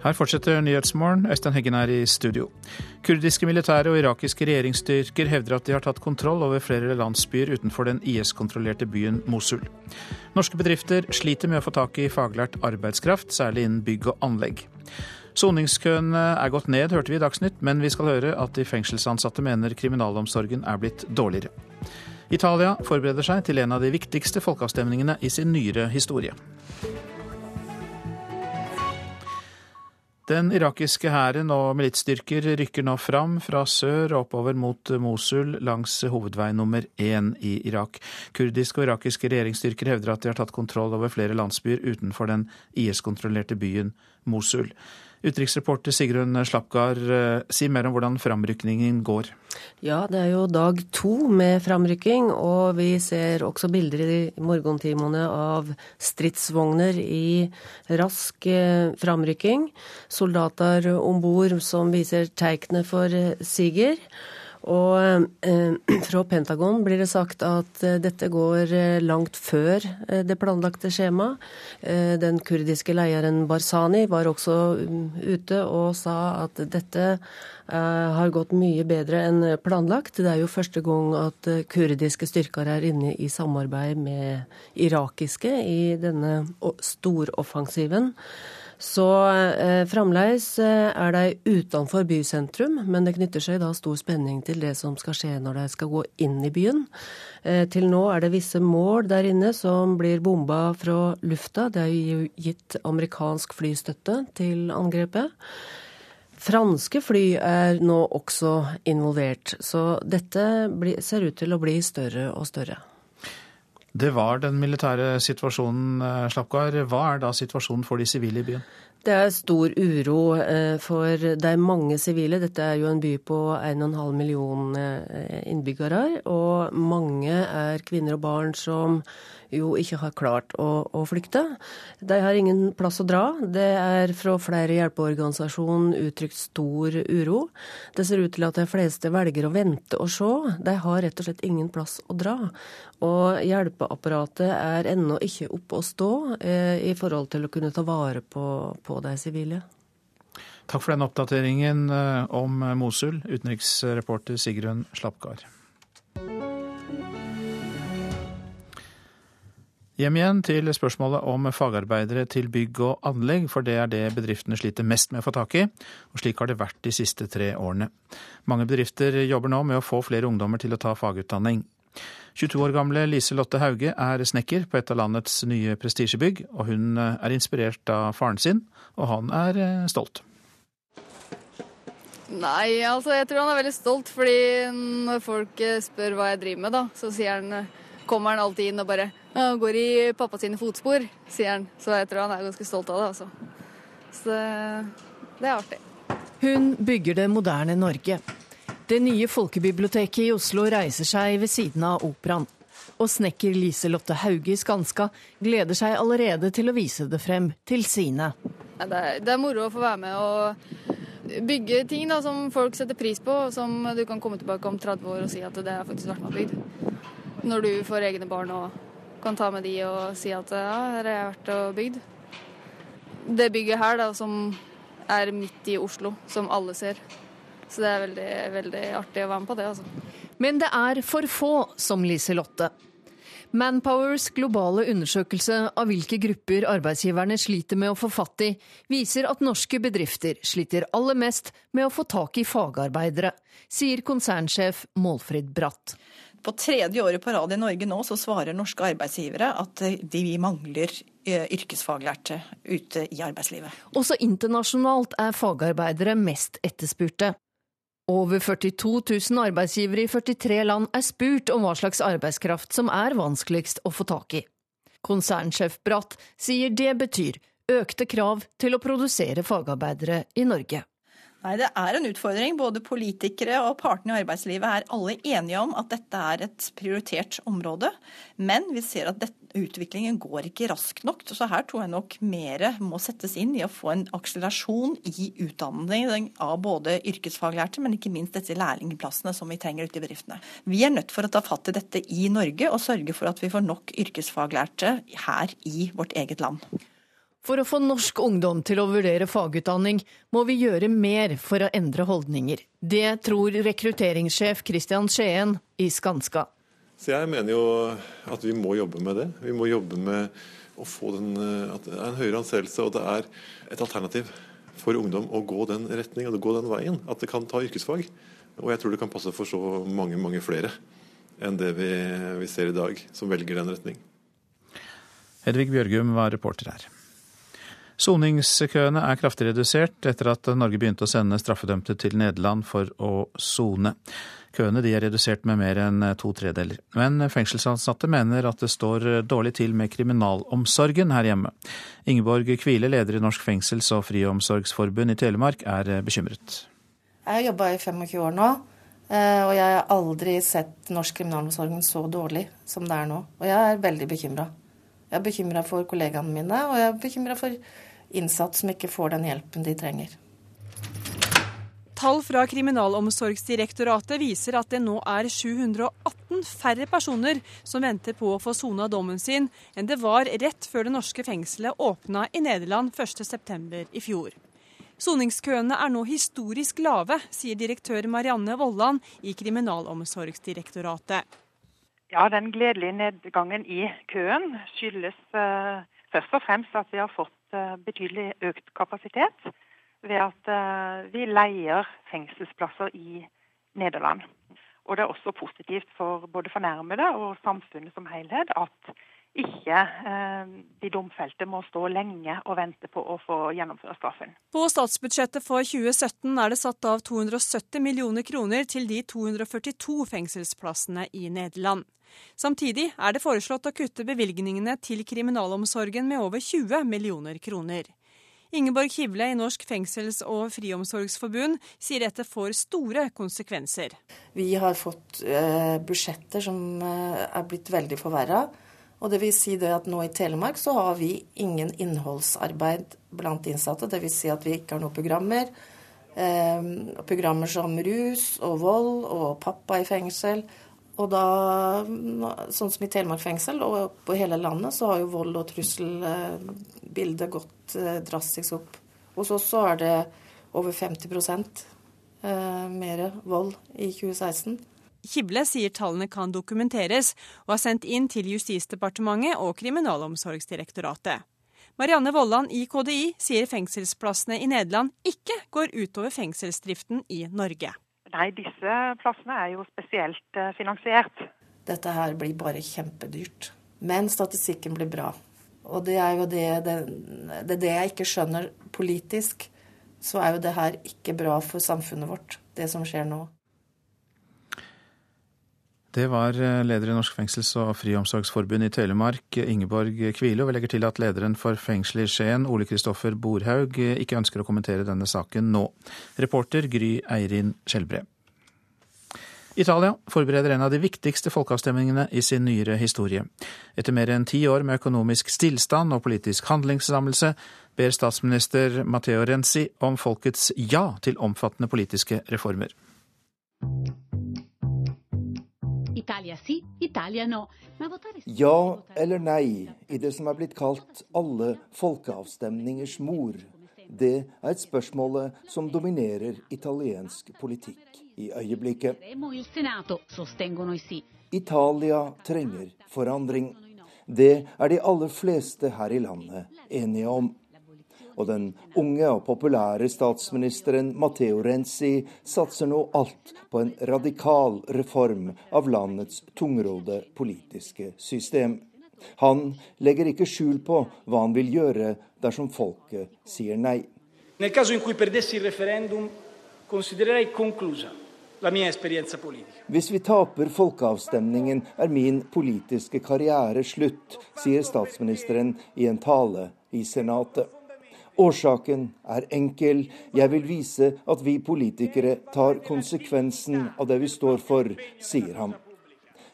Her fortsetter Nyhetsmorgen. Øystein Heggen er i studio. Kurdiske militære og irakiske regjeringsstyrker hevder at de har tatt kontroll over flere landsbyer utenfor den IS-kontrollerte byen Mosul. Norske bedrifter sliter med å få tak i faglært arbeidskraft, særlig innen bygg og anlegg. Soningskøene er gått ned, hørte vi i Dagsnytt, men vi skal høre at de fengselsansatte mener kriminalomsorgen er blitt dårligere. Italia forbereder seg til en av de viktigste folkeavstemningene i sin nyere historie. Den irakiske hæren og militsstyrker rykker nå fram fra sør og oppover mot Mosul langs hovedvei nummer én i Irak. Kurdiske og irakiske regjeringsstyrker hevder at de har tatt kontroll over flere landsbyer utenfor den IS-kontrollerte byen Mosul. Utenriksreporter Sigrun Slapgard, eh, si mer om hvordan framrykningen går. Ja, det er jo dag to med framrykking, og vi ser også bilder i morgentimene av stridsvogner i rask eh, framrykking. Soldater om bord som viser teiknet for eh, siger. Og eh, fra Pentagon blir det sagt at eh, dette går eh, langt før det planlagte skjemaet. Den kurdiske lederen Barzani var også um, ute og sa at dette har gått mye bedre enn planlagt. Det er jo første gang at kurdiske styrker er inne i samarbeid med irakiske i denne storoffensiven. Så eh, fremdeles eh, er de utenfor bysentrum, men det knytter seg da stor spenning til det som skal skje når de skal gå inn i byen. Eh, til nå er det visse mål der inne som blir bomba fra lufta. Det er jo gitt amerikansk flystøtte til angrepet. Franske fly er nå også involvert, så dette ser ut til å bli større og større. Det var den militære situasjonen, eh, Slapgard. Hva er da situasjonen for de sivile i byen? Det er stor uro eh, for det er mange sivile. Dette er jo en by på 1,5 million eh, innbyggere. Og mange er kvinner og barn som jo ikke har klart å, å, flykte. De har ingen plass å dra. Det er fra flere hjelpeorganisasjoner uttrykt stor uro. Det ser ut til at de fleste velger å vente og se. De har rett og slett ingen plass å dra. Og hjelpeapparatet er ennå ikke oppe å stå eh, i forhold til å kunne ta vare på, på de sivile. Takk for den oppdateringen eh, om Mosul, utenriksreporter Sigrun Slapgard. Hjem igjen til spørsmålet om fagarbeidere til bygg og anlegg, for det er det bedriftene sliter mest med å få tak i. Og slik har det vært de siste tre årene. Mange bedrifter jobber nå med å få flere ungdommer til å ta fagutdanning. 22 år gamle Lise Lotte Hauge er snekker på et av landets nye prestisjebygg, og hun er inspirert av faren sin, og han er eh, stolt. Nei, altså jeg tror han er veldig stolt, fordi når folk spør hva jeg driver med, da, så sier han kommer han alltid inn og bare ja, 'Går i pappa sine fotspor', sier han. Så jeg tror han er ganske stolt av det, altså. Så det er artig. Hun bygger det moderne Norge. Det nye folkebiblioteket i Oslo reiser seg ved siden av operaen. Og snekker Liselotte Hauge i Skanska gleder seg allerede til å vise det frem til sine. Ja, det, er, det, er, moro å få være med og bygge ting da, som folk setter pris på, og som du kan komme tilbake om 30 år og si at det har faktisk vært med bygd når du får egne barn og kan ta med de og si at ja, her har jeg vært og bygd. Det bygget her, da, som er midt i Oslo, som alle ser. Så det er veldig, veldig artig å være med på det, altså. Men det er for få som Liselotte. Manpowers globale undersøkelse av hvilke grupper arbeidsgiverne sliter med å få fatt i, viser at norske bedrifter sliter aller mest med å få tak i fagarbeidere, sier konsernsjef Målfrid Bratt. På tredje året på rad i Norge nå så svarer norske arbeidsgivere at de mangler eh, yrkesfaglærte ute i arbeidslivet. Også internasjonalt er fagarbeidere mest etterspurte. Over 42 000 arbeidsgivere i 43 land er spurt om hva slags arbeidskraft som er vanskeligst å få tak i. Konsernsjef Bratt sier det betyr økte krav til å produsere fagarbeidere i Norge. Nei, Det er en utfordring. Både politikere og partene i arbeidslivet er alle enige om at dette er et prioritert område. Men vi ser at dette, utviklingen går ikke raskt nok. Så her tror jeg nok mer må settes inn i å få en akselerasjon i utdanning av både yrkesfaglærte, men ikke minst disse lærlingplassene som vi trenger ute i bedriftene. Vi er nødt for å ta fatt i dette i Norge og sørge for at vi får nok yrkesfaglærte her i vårt eget land. For å få norsk ungdom til å vurdere fagutdanning, må vi gjøre mer for å endre holdninger. Det tror rekrutteringssjef Christian Skien i Skanska. Så jeg mener jo at vi må jobbe med det. Vi må jobbe med å få den, at det er en høyere anseelse, og det er et alternativ for ungdom å gå den retningen, gå den veien. At det kan ta yrkesfag. Og jeg tror det kan passe for så mange, mange flere enn det vi, vi ser i dag, som velger den retning. Hedvig Bjørgum var reporter her. Soningskøene er kraftig redusert etter at Norge begynte å sende straffedømte til Nederland for å sone. Køene er redusert med mer enn to tredeler. Men fengselsansatte mener at det står dårlig til med kriminalomsorgen her hjemme. Ingeborg Kvile, leder i Norsk fengsels- og friomsorgsforbund i Telemark, er bekymret. Jeg har jobba i 25 år nå, eh, og jeg har aldri sett norsk kriminalomsorg så dårlig som det er nå. Og jeg er veldig bekymra. Jeg er bekymra for kollegaene mine, og jeg er bekymra for innsatte som ikke får den hjelpen de trenger. Tall fra Kriminalomsorgsdirektoratet viser at det nå er 718 færre personer som venter på å få sona dommen sin, enn det var rett før det norske fengselet åpna i Nederland 1.9. i fjor. Soningskøene er nå historisk lave, sier direktør Marianne Vollan i Kriminalomsorgsdirektoratet. Ja, Den gledelige nedgangen i køen skyldes uh, først og fremst at vi har fått Eh, betydelig økt kapasitet ved at eh, vi leier fengselsplasser i Nederland. Og det er også positivt for både fornærmede og samfunnet som helhet at ikke eh, de domfelte må stå lenge og vente på å få gjennomføre straffen. På statsbudsjettet for 2017 er det satt av 270 millioner kroner til de 242 fengselsplassene i Nederland. Samtidig er det foreslått å kutte bevilgningene til kriminalomsorgen med over 20 millioner kroner. Ingeborg Hivle i Norsk fengsels- og friomsorgsforbund sier dette får store konsekvenser. Vi har fått eh, budsjetter som eh, er blitt veldig forverra. Og det vil si det at nå i Telemark så har vi ingen innholdsarbeid blant innsatte. Det vil Si at vi ikke har noen programmer. Eh, programmer som rus og vold og pappa i fengsel og da, sånn som i Telemark fengsel og på hele landet, så har jo vold- og trusselbildet gått eh, drastisk opp. Hos oss så er det over 50 eh, mer vold i 2016. Kible sier tallene kan dokumenteres, og har sendt inn til Justisdepartementet og Kriminalomsorgsdirektoratet. Marianne Vollan i KDI sier fengselsplassene i Nederland ikke går utover fengselsdriften i Norge. Nei, disse plassene er jo spesielt eh, finansiert. Dette her blir bare kjempedyrt. Men statistikken blir bra. Og det er jo det, det, det, det jeg ikke skjønner politisk. Så er jo det her ikke bra for samfunnet vårt, det som skjer nå. Det var eh, leder i Norsk fengsels- og friomsorgsforbund i Telemark, Ingeborg Kvile. Og vi legger til at lederen for fengselet i Skien, Ole Kristoffer Borhaug, ikke ønsker å kommentere denne saken nå. Reporter Gry Eirin Skjelbre. Italia forbereder en av de viktigste folkeavstemningene i sin nyere historie. Etter mer enn ti år med økonomisk stillstand og politisk handlingslammelse ber statsminister Matteo Renzi om folkets ja til omfattende politiske reformer. Ja eller nei i det som er blitt kalt alle folkeavstemningers mor. Det er et spørsmål som dominerer italiensk politikk i øyeblikket. Italia trenger forandring. Det er de aller fleste her i landet enige om og den unge og populære statsministeren Matteo Renzi satser nå alt på en radikal reform av landets tungråde politiske system. Han legger ikke skjul på hva han vil gjøre dersom folket sier nei. Nel caso in cui perdessi il referendum, considererei conclusa hvis vi taper folkeavstemningen, er min politiske karriere slutt, sier statsministeren i en tale i Senatet. Årsaken er enkel. Jeg vil vise at vi politikere tar konsekvensen av det vi står for, sier han.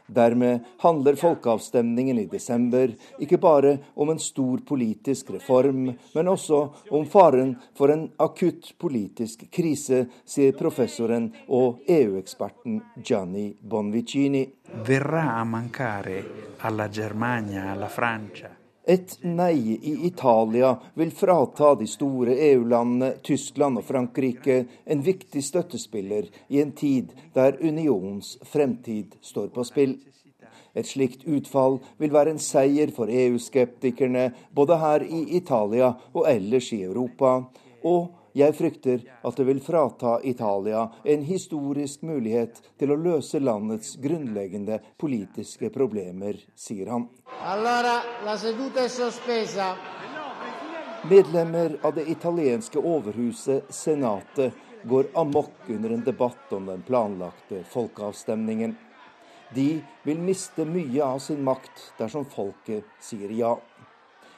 Dermed handler folkeavstemningen i desember ikke bare om en stor politisk reform, men også om faren for en akutt politisk krise, sier professoren og EU-eksperten Gianni Bonvicini. Verrà a mancare alla Germania, alla Francia Et nei i Italia vil frata de store EU-landene Tyskland og Frankrike en viktig støttespiller i en tid der unionens fremtid står på spill. Et slikt utfall vil være en seier for EU-skeptikerne både her i Italia og ellers i Europa. Og jeg frykter at det vil frata Italia en historisk mulighet til å løse landets grunnleggende politiske problemer, sier han. Medlemmer av det italienske overhuset, senatet, går amok under en debatt om den planlagte folkeavstemningen. De vil miste mye av sin makt dersom folket sier ja.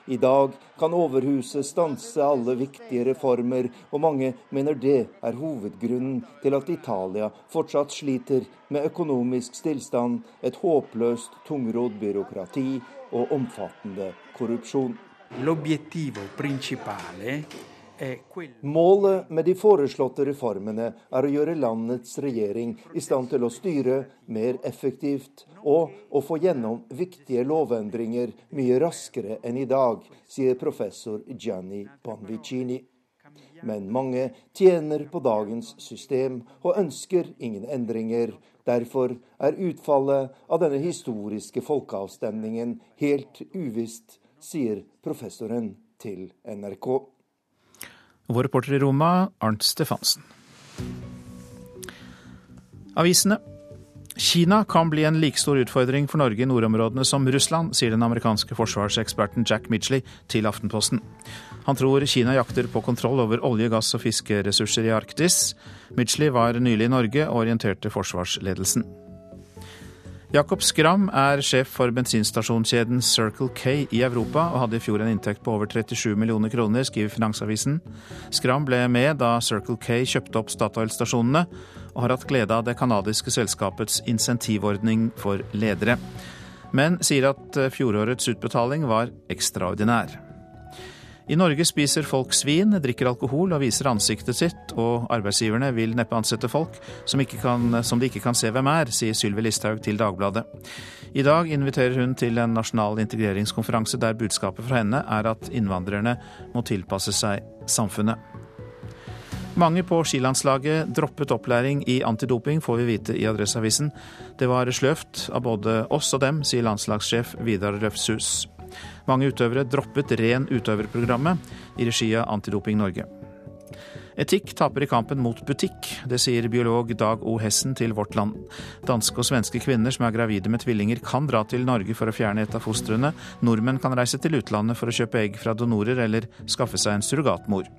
I dag kan Overhuset stanse alle viktige reformer, og mange mener det er hovedgrunnen til at Italia fortsatt sliter med økonomisk stillstand, et håpløst tungrodd byråkrati og omfattende korrupsjon. L'obiettivo principale Målet med de foreslåtte reformene er å gjøre landets regjering i stand til å styre mer effektivt og å få gjennom viktige lovendringer mye raskere enn i dag, sier professor Gianni Bonvicini. Men mange tjener på dagens system og ønsker ingen endringer. Derfor er utfallet av denne historiske folkeavstemningen helt uvisst, sier professoren til NRK. Vår reporter i Roma, Arnt Stefansen. Avisene. Kina kan bli en like stor utfordring for Norge i nordområdene som Russland, sier den amerikanske forsvarseksperten Jack Midgley til Aftenposten. Han tror Kina jakter på kontroll over olje, gass og fiskeressurser i Arktis. Midgley var nylig i Norge og orienterte forsvarsledelsen. Jakob Skram er sjef for bensinstasjonskjeden Circle K i Europa, og hadde i fjor en inntekt på over 37 millioner kroner, skriver Finansavisen. Skram ble med da Circle K kjøpte opp Statoil-stasjonene, og har hatt glede av det canadiske selskapets insentivordning for ledere. Men sier at fjorårets utbetaling var ekstraordinær. I Norge spiser folk svin, drikker alkohol og viser ansiktet sitt, og arbeidsgiverne vil neppe ansette folk som, kan, som de ikke kan se hvem er, sier Sylvi Listhaug til Dagbladet. I dag inviterer hun til en nasjonal integreringskonferanse der budskapet fra henne er at innvandrerne må tilpasse seg samfunnet. Mange på skilandslaget droppet opplæring i antidoping, får vi vite i Adresseavisen. Det var sløvt av både oss og dem, sier landslagssjef Vidar Røfshus. Mange utøvere droppet ren utøverprogrammet i regi av Antidoping Norge. Etikk taper i kampen mot butikk. Det sier biolog Dag O. Hessen til Vårt Land. Danske og svenske kvinner som er gravide med tvillinger, kan dra til Norge for å fjerne et av fostrene. Nordmenn kan reise til utlandet for å kjøpe egg fra donorer eller skaffe seg en surrogatmor.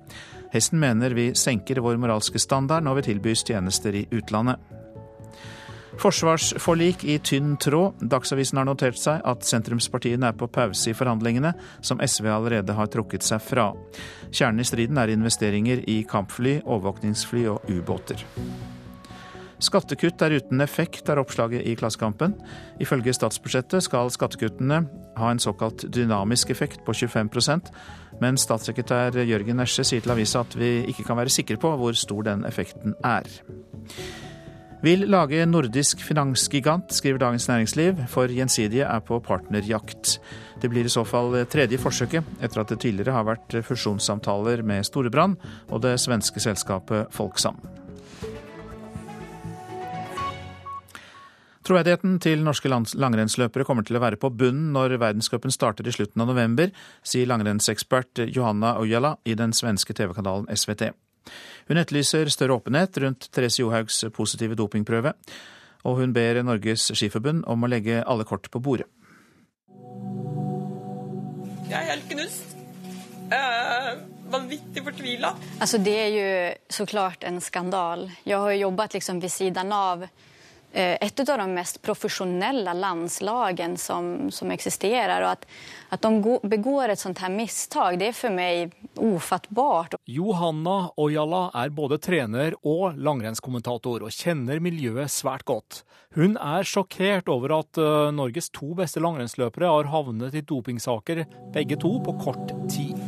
Hessen mener vi senker vår moralske standard når vi tilbys tjenester i utlandet. Forsvarsforlik i tynn tråd. Dagsavisen har notert seg at sentrumspartiene er på pause i forhandlingene, som SV allerede har trukket seg fra. Kjernen i striden er investeringer i kampfly, overvåkningsfly og ubåter. Skattekutt er uten effekt, er oppslaget i Klassekampen. Ifølge statsbudsjettet skal skattekuttene ha en såkalt dynamisk effekt på 25% men statssekretær Jørgen Nesje sier til avisa at vi ikke kan være sikre på hvor stor den effekten er. Vil lage nordisk finansgigant, skriver Dagens Næringsliv, for Gjensidige er på partnerjakt. Det blir i så fall tredje forsøket, etter at det tidligere har vært fusjonssamtaler med Storebrand og det svenske selskapet Folksam. Troverdigheten til norske langrennsløpere kommer til å være på bunnen når verdenscupen starter i slutten av november, sier langrennsekspert Johanna Ojala i den svenske TV-kanalen SVT. Hun etterlyser større åpenhet rundt Therese Johaugs positive dopingprøve, og hun ber Norges Skiforbund om å legge alle kort på bordet. Jeg er helt knust. Uh vanvittig fortvila. Altså, det er jo så klart en skandal. Jeg har jobbet liksom ved siden av Eh, et av de mest profesjonelle landslagene som, som eksisterer. og At, at de begår et sånt her misstag, det er for meg ufattbart. Johanna Ojala er både trener og langrennskommentator, og kjenner miljøet svært godt. Hun er sjokkert over at uh, Norges to beste langrennsløpere har havnet i dopingsaker, begge to på kort tid.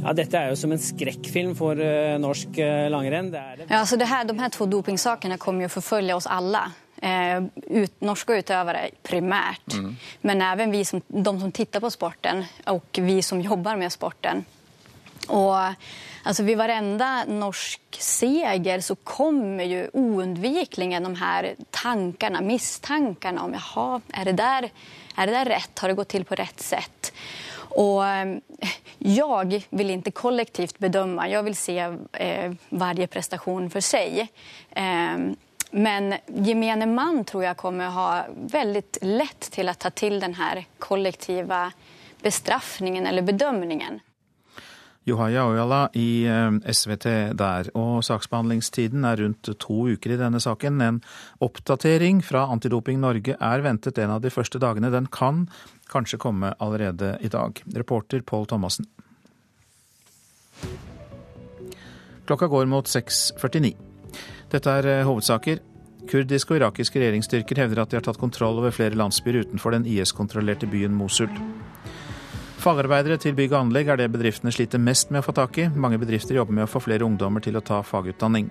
Ja, Dette er jo som en skrekkfilm for uh, norsk uh, langrenn. Det det. Ja, altså det her, de her to dopingsakene kommer jo å forfølge oss alle. Eh, ut, norska utövare primärt. Mm. Men även vi som, de som tittar på sporten och vi som jobbar med sporten. Och alltså vid varenda norsk seger så kommer ju oundvikligen de här tankarna, misstankarna om jaha, är det där, är det där rätt? Har det gått till på rätt sätt? Och jeg jag vill inte kollektivt bedöma, jag vill se eh, varje prestation för sig. Eh, men gemene man tror jeg kommer ha veldig lett til å ta til denne kollektive bestraffningen eller bedømningen. Johaya Ojala i eh, SVT der. Og saksbehandlingstiden er rundt to uker i denne saken. En oppdatering fra Antidoping Norge er ventet en av de første dagene. Den kan kanskje komme allerede i dag. Reporter Pål Thomassen. Klokka går mot 6.49. Dette er eh, hovedsaker. Kurdiske og irakiske regjeringsstyrker hevder at de har tatt kontroll over flere landsbyer utenfor den IS-kontrollerte byen Mosul. Fagarbeidere til bygg og anlegg er det bedriftene sliter mest med å få tak i. Mange bedrifter jobber med å få flere ungdommer til å ta fagutdanning.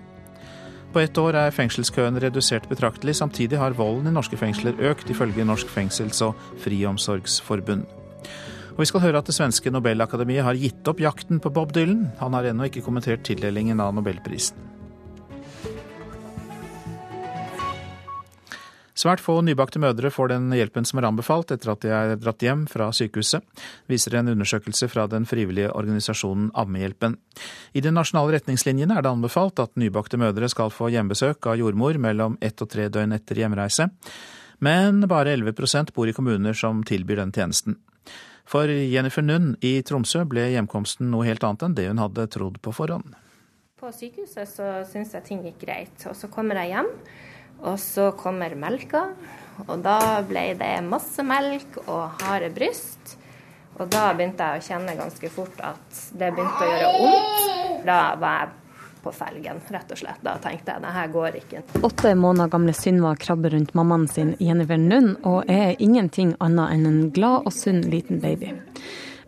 På ett år er fengselskøen redusert betraktelig. Samtidig har volden i norske fengsler økt, ifølge Norsk fengsels- og friomsorgsforbund. Og vi skal høre at det svenske Nobelakademiet har gitt opp jakten på Bob Dylan. Han har ennå ikke kommentert tildelingen av nobelprisen. Svært få nybakte mødre får den hjelpen som er anbefalt etter at de er dratt hjem fra sykehuset, viser en undersøkelse fra den frivillige organisasjonen Ammehjelpen. I de nasjonale retningslinjene er det anbefalt at nybakte mødre skal få hjemmebesøk av jordmor mellom ett og tre døgn etter hjemreise, men bare 11% bor i kommuner som tilbyr den tjenesten. For Jennifer Nunn i Tromsø ble hjemkomsten noe helt annet enn det hun hadde trodd på forhånd. På sykehuset så syns jeg ting gikk greit, og så kommer jeg hjem. Og så kommer melka, og da ble det masse melk og harde bryst. Og da begynte jeg å kjenne ganske fort at det begynte å gjøre vondt. Da var jeg på felgen, rett og slett. Da tenkte jeg det her går ikke. Åtte måneder gamle Synva krabber rundt mammaen sin Jennifer Nunn og er ingenting annet enn en glad og sunn liten baby.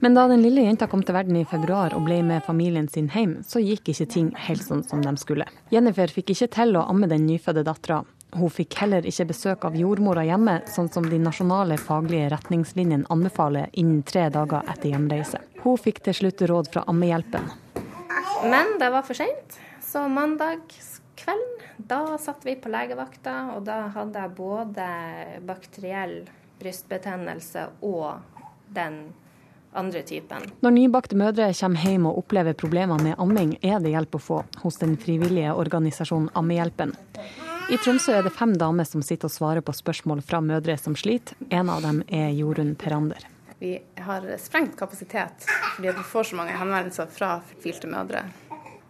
Men da den lille jenta kom til verden i februar og ble med familien sin hjem, så gikk ikke ting helt sånn som de skulle. Jennifer fikk ikke til å amme den nyfødte dattera, hun fikk heller ikke besøk av jordmora hjemme, sånn som de nasjonale faglige retningslinjene anbefaler innen tre dager etter hjemreise. Hun fikk til slutt råd fra Ammehjelpen. Men det var for seint, så mandag kvelden, da satt vi på legevakta, og da hadde jeg både bakteriell brystbetennelse og den andre typen. Når nybakte mødre kommer hjem og opplever problemer med amming, er det hjelp å få hos den frivillige organisasjonen Ammehjelpen. I Tromsø er det fem damer som sitter og svarer på spørsmål fra mødre som sliter. En av dem er Jorunn Perander. Vi har sprengt kapasitet fordi vi får så mange henvendelser fra fortvilte mødre.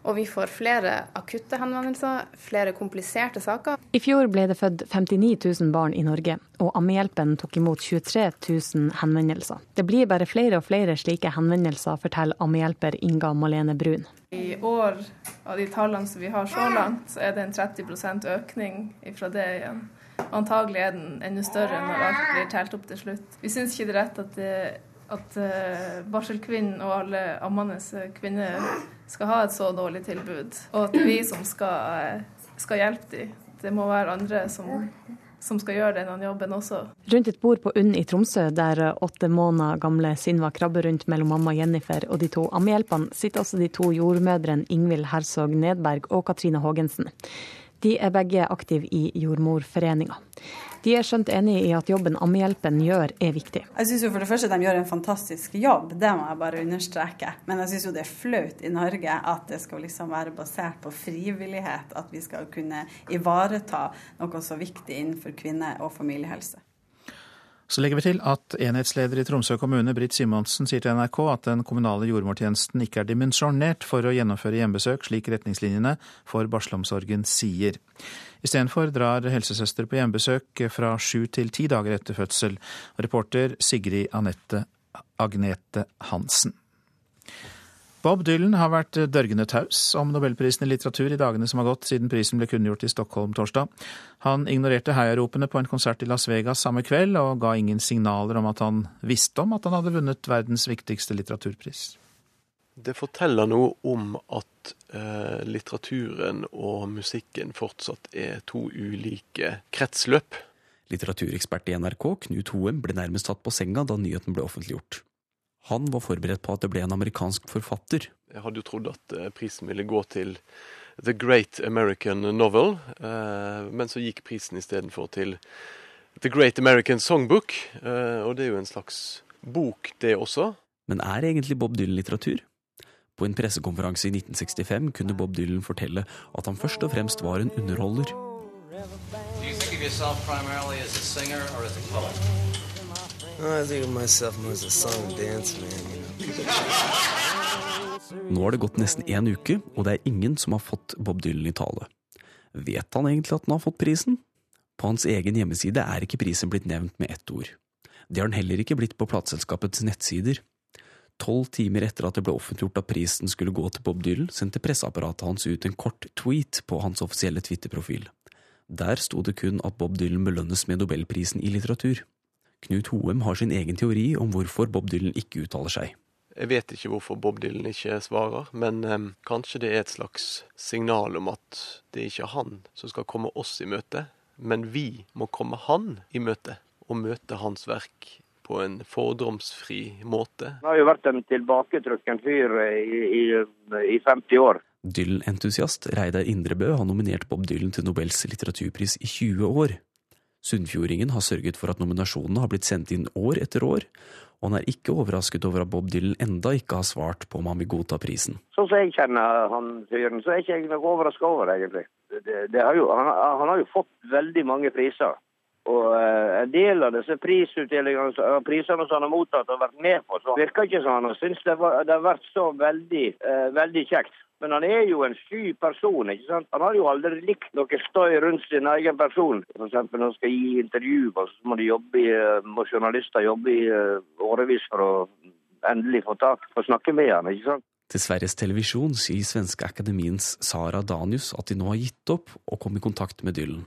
Og vi får flere akutte henvendelser, flere kompliserte saker. I fjor ble det født 59 000 barn i Norge, og Ammehjelpen tok imot 23 000 henvendelser. Det blir bare flere og flere slike henvendelser, forteller ammehjelper Inga Malene Brun. I år, av de tallene som vi har så langt, så er det en 30% økning fra det igjen. Antagelig er den enda større når alt blir telt opp til slutt. Vi syns ikke det er rett at det at uh, barselkvinnen og alle ammende kvinner skal ha et så dårlig tilbud, og at det er vi som skal, eh, skal hjelpe dem. Det må være andre som, som skal gjøre denne jobben også. Rundt et bord på UNN i Tromsø, der åtte måneder gamle Sinva krabber rundt mellom mamma Jennifer og de to ammehjelpene, sitter også de to jordmødrene Ingvild Hersog Nedberg og Katrine Haagensen. De er begge aktive i Jordmorforeninga. De er skjønt enig i at jobben Ammehjelpen gjør er viktig. Jeg syns for det første de gjør en fantastisk jobb, det må jeg bare understreke. Men jeg syns jo det er flaut i Norge at det skal liksom være basert på frivillighet. At vi skal kunne ivareta noe så viktig innenfor kvinne- og familiehelse. Så legger vi til at enhetsleder i Tromsø kommune, Britt Simonsen, sier til NRK at den kommunale jordmortjenesten ikke er dimensjonert for å gjennomføre hjemmebesøk, slik retningslinjene for barselomsorgen sier. Istedenfor drar helsesøster på hjemmebesøk fra sju til ti dager etter fødsel. Reporter Sigrid Anette Agnete Hansen. Bob Dylan har vært dørgende taus om nobelprisen i litteratur i dagene som har gått siden prisen ble kunngjort i Stockholm torsdag. Han ignorerte heiaropene på en konsert i Las Vegas samme kveld, og ga ingen signaler om at han visste om at han hadde vunnet verdens viktigste litteraturpris. Det forteller noe om at eh, litteraturen og musikken fortsatt er to ulike kretsløp. Litteraturekspert i NRK, Knut Hoem, ble nærmest tatt på senga da nyheten ble offentliggjort. Han var forberedt på at det ble en amerikansk forfatter. Jeg hadde jo trodd at eh, prisen ville gå til The Great American Novel, eh, men så gikk prisen istedenfor til The Great American Songbook, eh, og det er jo en slags bok, det også. Men er egentlig Bob Dylan litteratur? På en pressekonferanse i 1965 kunne Bob Dylan fortelle at han først og fremst var en underholder. Do you think of yourself primarily as a singer or as a poet? Nå har det gått nesten én uke, og det er ingen som har fått Bob Dylan i tale. Vet han egentlig at han har fått prisen? På hans egen hjemmeside er ikke prisen blitt nevnt med ett ord. Det har den heller ikke blitt på plateselskapets nettsider. Tolv timer etter at det ble offentliggjort at prisen skulle gå til Bob Dylan, sendte presseapparatet hans ut en kort tweet på hans offisielle Twitter-profil. Der sto det kun at Bob Dylan belønnes med nobelprisen i litteratur. Knut Hoem har sin egen teori om hvorfor Bob Dylan ikke uttaler seg. Jeg vet ikke hvorfor Bob Dylan ikke svarer, men eh, kanskje det er et slags signal om at det er ikke han som skal komme oss i møte, men vi må komme han i møte, og møte hans verk på en fordomsfri måte. Han har jo vært en tilbaketrukken fyr i, i, i 50 år. Dylan-entusiast Reidar Indrebø har nominert Bob Dylan til Nobels litteraturpris i 20 år. Sunnfjordingen har sørget for at nominasjonene har blitt sendt inn år etter år, og han er ikke overrasket over at Bob Dylan enda ikke har svart på om han vil godta prisen. Sånn som jeg kjenner han fyren, så er ikke jeg noe overraska over, egentlig. Det, det har jo, han, han, har jo fått veldig mange priser. Og uh, en del av disse prisutdelingene prisene som han har mottatt og vært med på, så virker ikke som han har syntes det, det har vært så veldig, uh, veldig kjekt. Men han er jo en sky person. ikke sant? Han har jo aldri likt noe støy rundt sin egen person. Eksempel når han skal gi intervju, så må, i, må journalister jobbe i uh, årevis for å endelig få tak og snakke med han, ikke sant? Til Sveriges Televisjon sier Svenske Akademiens Sara Danius at de nå har gitt opp å komme i kontakt med Dylan.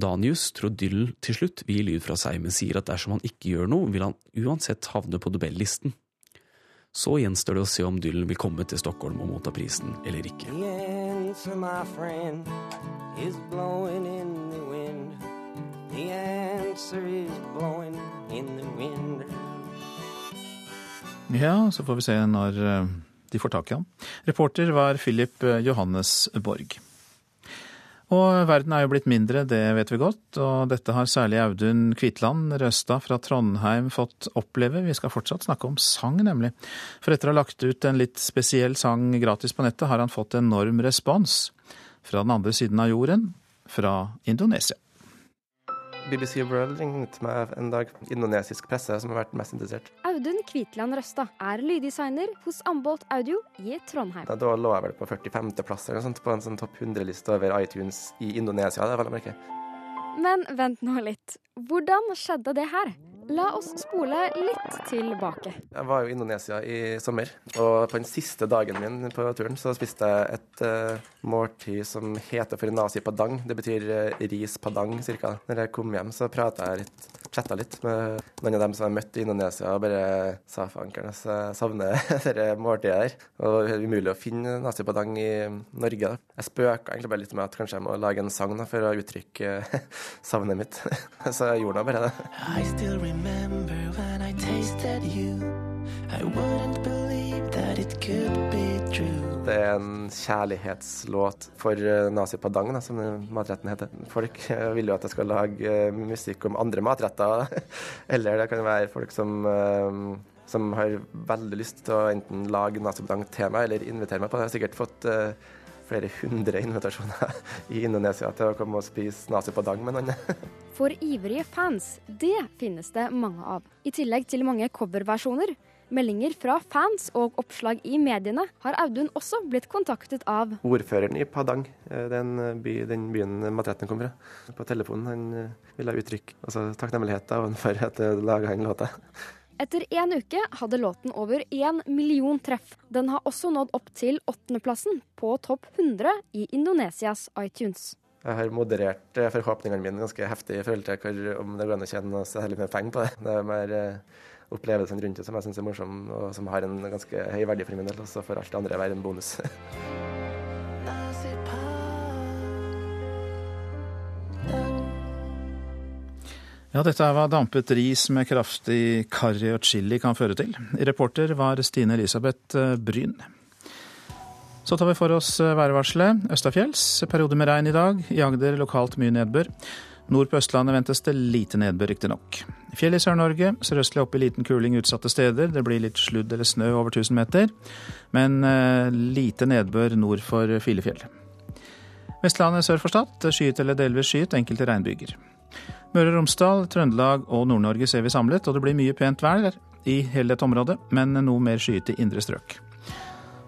Danius tror Dylan til slutt vil gi lyd fra seg, men sier at dersom han ikke gjør noe, vil han uansett havne på Nobel-listen. Så gjenstår det å se om Dylan vil komme til Stockholm og motta prisen eller ikke. Ja, så får vi se når eh, de får tak i ham. Reporter var Philip eh, Johannes Borg. Og verden er jo blitt mindre, det vet vi godt, og dette har særlig Audun Kvitland Røstad fra Trondheim fått oppleve. Vi skal fortsatt snakke om sang, nemlig. For etter å ha lagt ut en litt spesiell sang gratis på nettet, har han fått enorm respons fra den andre siden av jorden, fra Indonesia. BBC World ringte meg en dag, indonesisk presse, som har vært mest interessert. Audun Kvitland Røsta er lyddesigner hos Ambolt Audio i Trondheim. Da, lå jeg vel på 45.-plass på en sånn topp 100-liste over iTunes i Indonesia. det er vel å merke. Men vent nå litt. Hvordan skjedde det her? La oss spole litt tilbake. Jeg var jo i Indonesia i sommer, og på den siste dagen min på turen så spiste jeg et uh, måltid som heter for nasi padang. Det betyr uh, ris padang, cirka. Når jeg kom hjem, så prata jeg litt, chatta litt med noen av dem som jeg møtte i Indonesia, og bare sa fankeren, så jeg savner dette måltidet her. Og det er umulig å finne nasi padang i Norge. da. Jeg spøka egentlig bare litt med at kanskje jeg må lage en sang da, for å uttrykke savnet mitt. så jeg gjorde nå bare det. I still remember when I tasted you. I wouldn't believe that it could be true. Det er en kjærlighetslåt for uh, Nazi Padang, da, som matretten heter. Folk uh, vil jo at jeg skal lage uh, musikk om andre matretter, eller det kan være folk som som har veldig lyst til å enten lage Nazi Padang til meg, eller invitere meg på det. Jeg har sikkert fått flere hundre invitasjoner i Indonesia til å komme og spise nasi padang med noen. For ivrige fans, det finnes det mange av. I tillegg til mange coverversjoner. Meldinger fra fans og oppslag i mediene har Audun også blitt kontaktet av Ordføreren i Padang, den, by, den byen matretten kom fra. På telefonen han ville uttrykke altså, takknemlighet for at jeg laga den låta. Etter én uke hadde låten over én million treff. Den har også nådd opp til åttendeplassen på topp 100 i Indonesias iTunes. Jeg har moderert forhåpningene mine ganske heftig i forhold til hvor, om det går an å tjene særlig mer penger på det. Det er mer opplevelsene rundt det som jeg syns er morsom, og som har en ganske høy verdi for min del. Og så får alt det andre være en bonus. Ja, dette er hva dampet ris med kraftig karri og chili kan føre til. Reporter var Stine Elisabeth eh, Bryn. Så tar vi for oss eh, værvarselet. Østafjells periode med regn i dag. I Agder lokalt mye nedbør. Nord på Østlandet ventes det lite nedbør, riktignok. Fjell i Sør-Norge. Sørøstlig opp i liten kuling utsatte steder. Det blir litt sludd eller snø over 1000 meter. Men eh, lite nedbør nord for Filefjell. Vestlandet sør for Stad. Skyet eller delvis skyet, enkelte regnbyger. Møre og Romsdal, Trøndelag og Nord-Norge ser vi samlet, og det blir mye pent vær i hele dette området, men noe mer skyet i indre strøk.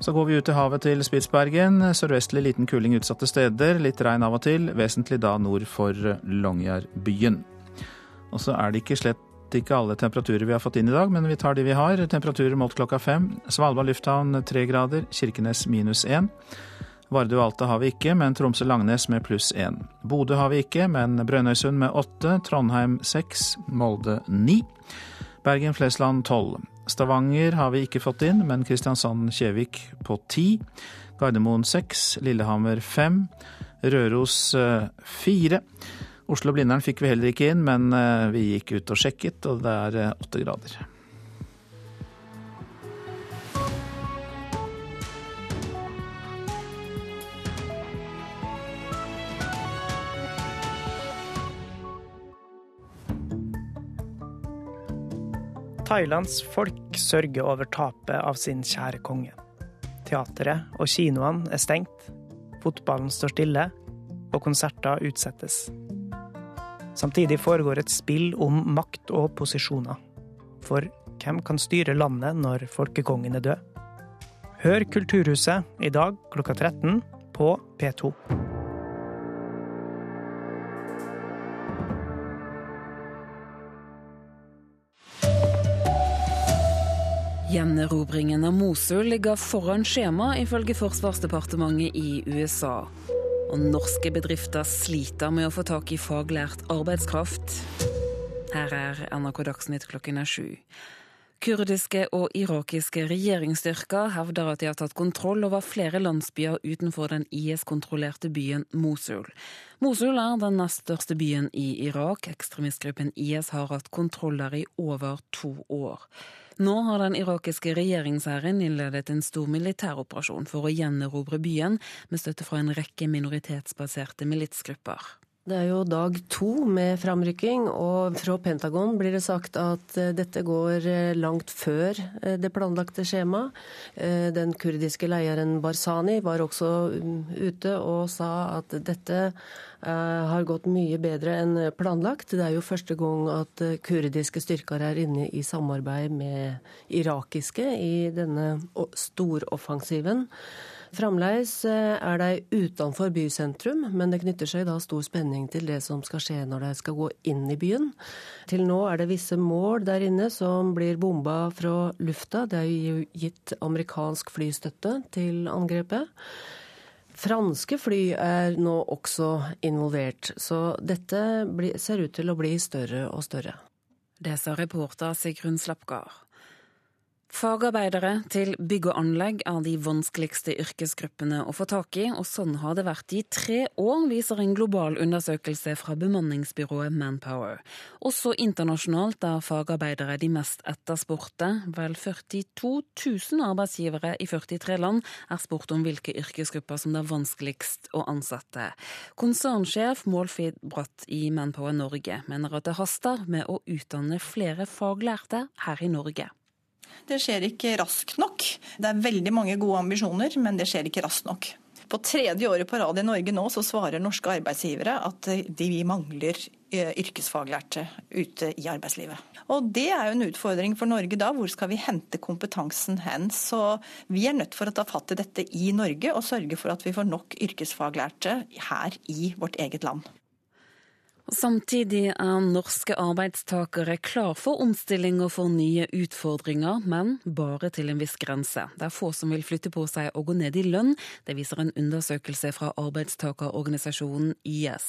Så går vi ut til havet til Spitsbergen. Sørvestlig liten kuling utsatte steder. Litt regn av og til, vesentlig da nord for Longyearbyen. Og så er det ikke slett ikke alle temperaturer vi har fått inn i dag, men vi tar de vi har. Temperaturer målt klokka fem. Svalbard lufthavn tre grader, Kirkenes minus én. Vardø og Alta har vi ikke, men Tromsø-Langnes med pluss én. Bodø har vi ikke, men Brønnøysund med åtte, Trondheim seks, Molde ni. Bergen-Flesland tolv. Stavanger har vi ikke fått inn, men Kristiansand-Kjevik på ti. Gardermoen seks, Lillehammer fem, Røros eh, fire. Oslo-Blindern fikk vi heller ikke inn, men eh, vi gikk ut og sjekket, og det er eh, åtte grader. Thailands folk sørger over tapet av sin kjære konge. Teateret og kinoene er stengt, fotballen står stille, og konserter utsettes. Samtidig foregår et spill om makt og posisjoner. For hvem kan styre landet når folkekongen er død? Hør Kulturhuset i dag klokka 13 på P2. Gjenerobringen av Mosul ligger foran skjema, ifølge Forsvarsdepartementet i USA. Og norske bedrifter sliter med å få tak i faglært arbeidskraft. Her er NRK Dagsnytt klokken er sju. Kurdiske og irakiske regjeringsstyrker hevder at de har tatt kontroll over flere landsbyer utenfor den IS-kontrollerte byen Mosul. Mosul er den nest største byen i Irak. Ekstremistgruppen IS har hatt kontroll der i over to år. Nå har den irakiske regjeringshæren innledet en stor militæroperasjon for å gjenerobre byen, med støtte fra en rekke minoritetsbaserte militsgrupper. Det er jo dag to med framrykking, og fra Pentagon blir det sagt at eh, dette går eh, langt før eh, det planlagte skjemaet. Den kurdiske lederen Barzani var også mm, ute og sa at dette har gått mye bedre enn planlagt. Det er jo første gang at kurdiske styrker er inne i samarbeid med irakiske i denne storoffensiven. Fremdeles eh, er de utenfor bysentrum, men det knytter seg da stor spenning til det som skal skje når de skal gå inn i byen. Til nå er det visse mål der inne som blir bomba fra lufta. Det er jo gitt amerikansk flystøtte til angrepet. Franske fly er nå også involvert, så dette ser ut til å bli større og større. Det sa reporter Sigrun Slapgard. Fagarbeidere til bygg og anlegg er de vanskeligste yrkesgruppene å få tak i, og sånn har det vært i tre år, viser en global undersøkelse fra bemanningsbyrået Manpower. Også internasjonalt er fagarbeidere de mest etterspurte. Vel 42 000 arbeidsgivere i 43 land er spurt om hvilke yrkesgrupper som det er vanskeligst å ansette. Konsernsjef Målfrid Bratt i Manpower Norge mener at det haster med å utdanne flere faglærte her i Norge. Det skjer ikke raskt nok. Det er veldig mange gode ambisjoner, men det skjer ikke raskt nok. På tredje året på rad i Norge nå så svarer norske arbeidsgivere at de mangler eh, yrkesfaglærte ute i arbeidslivet. Og Det er jo en utfordring for Norge da. Hvor skal vi hente kompetansen hen? Så vi er nødt for å ta fatt i dette i Norge og sørge for at vi får nok yrkesfaglærte her i vårt eget land. Samtidig er norske arbeidstakere klar for omstilling og for nye utfordringer, men bare til en viss grense. Det er få som vil flytte på seg og gå ned i lønn. Det viser en undersøkelse fra arbeidstakerorganisasjonen YS.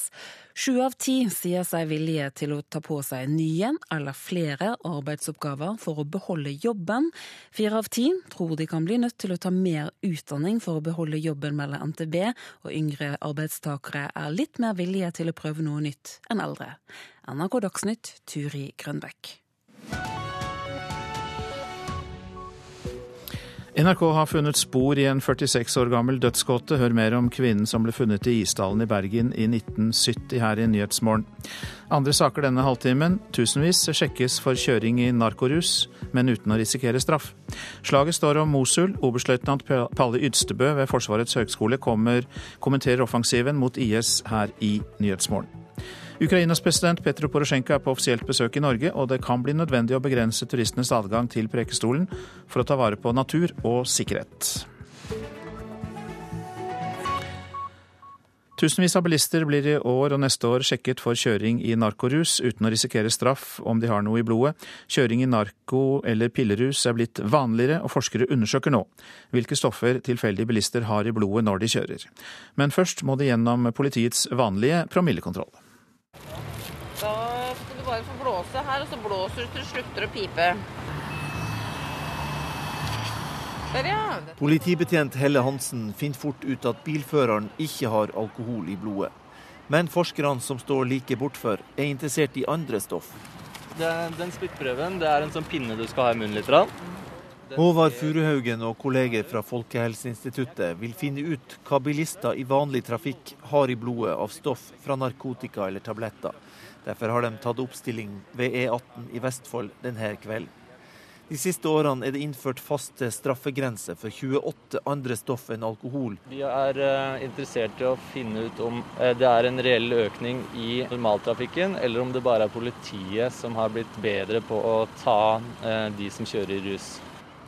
Sju av ti sier seg villige til å ta på seg nye eller flere arbeidsoppgaver for å beholde jobben. Fire av ti tror de kan bli nødt til å ta mer utdanning for å beholde jobben, melder NTB, og yngre arbeidstakere er litt mer villige til å prøve noe nytt enn eldre. NRK Dagsnytt, Turi Grønbekk. NRK har funnet spor i en 46 år gammel dødsgåte. Hør mer om kvinnen som ble funnet i Isdalen i Bergen i 1970 her i Nyhetsmorgen. Andre saker denne halvtimen. Tusenvis sjekkes for kjøring i narkorus, men uten å risikere straff. Slaget står om Mosul. Oberstløytnant Palle Ydstebø ved Forsvarets høgskole kommer, kommenterer offensiven mot IS her i Nyhetsmorgen. Ukrainas president Petro Porosjenko er på offisielt besøk i Norge, og det kan bli nødvendig å begrense turistenes adgang til Prekestolen for å ta vare på natur og sikkerhet. Tusenvis av bilister blir i år og neste år sjekket for kjøring i narkorus uten å risikere straff om de har noe i blodet. Kjøring i narko- eller pillerus er blitt vanligere, og forskere undersøker nå hvilke stoffer tilfeldige bilister har i blodet når de kjører. Men først må de gjennom politiets vanlige promillekontroll. Da skal du bare få blåse her, og så blåser du til du slutter å pipe. Der, ja. Politibetjent Helle Hansen finner fort ut at bilføreren ikke har alkohol i blodet. Men forskerne som står like bortfor, er interessert i andre stoff. Det, den spyttprøven det er en sånn pinne du skal ha i munnen litt. Håvard Furuhaugen og kolleger fra Folkehelseinstituttet vil finne ut hva bilister i vanlig trafikk har i blodet av stoff fra narkotika eller tabletter. Derfor har de tatt oppstilling ved E18 i Vestfold denne kvelden. De siste årene er det innført faste straffegrenser for 28 andre stoff enn alkohol. Vi er eh, interessert i å finne ut om eh, det er en reell økning i normaltrafikken, eller om det bare er politiet som har blitt bedre på å ta eh, de som kjører i rus.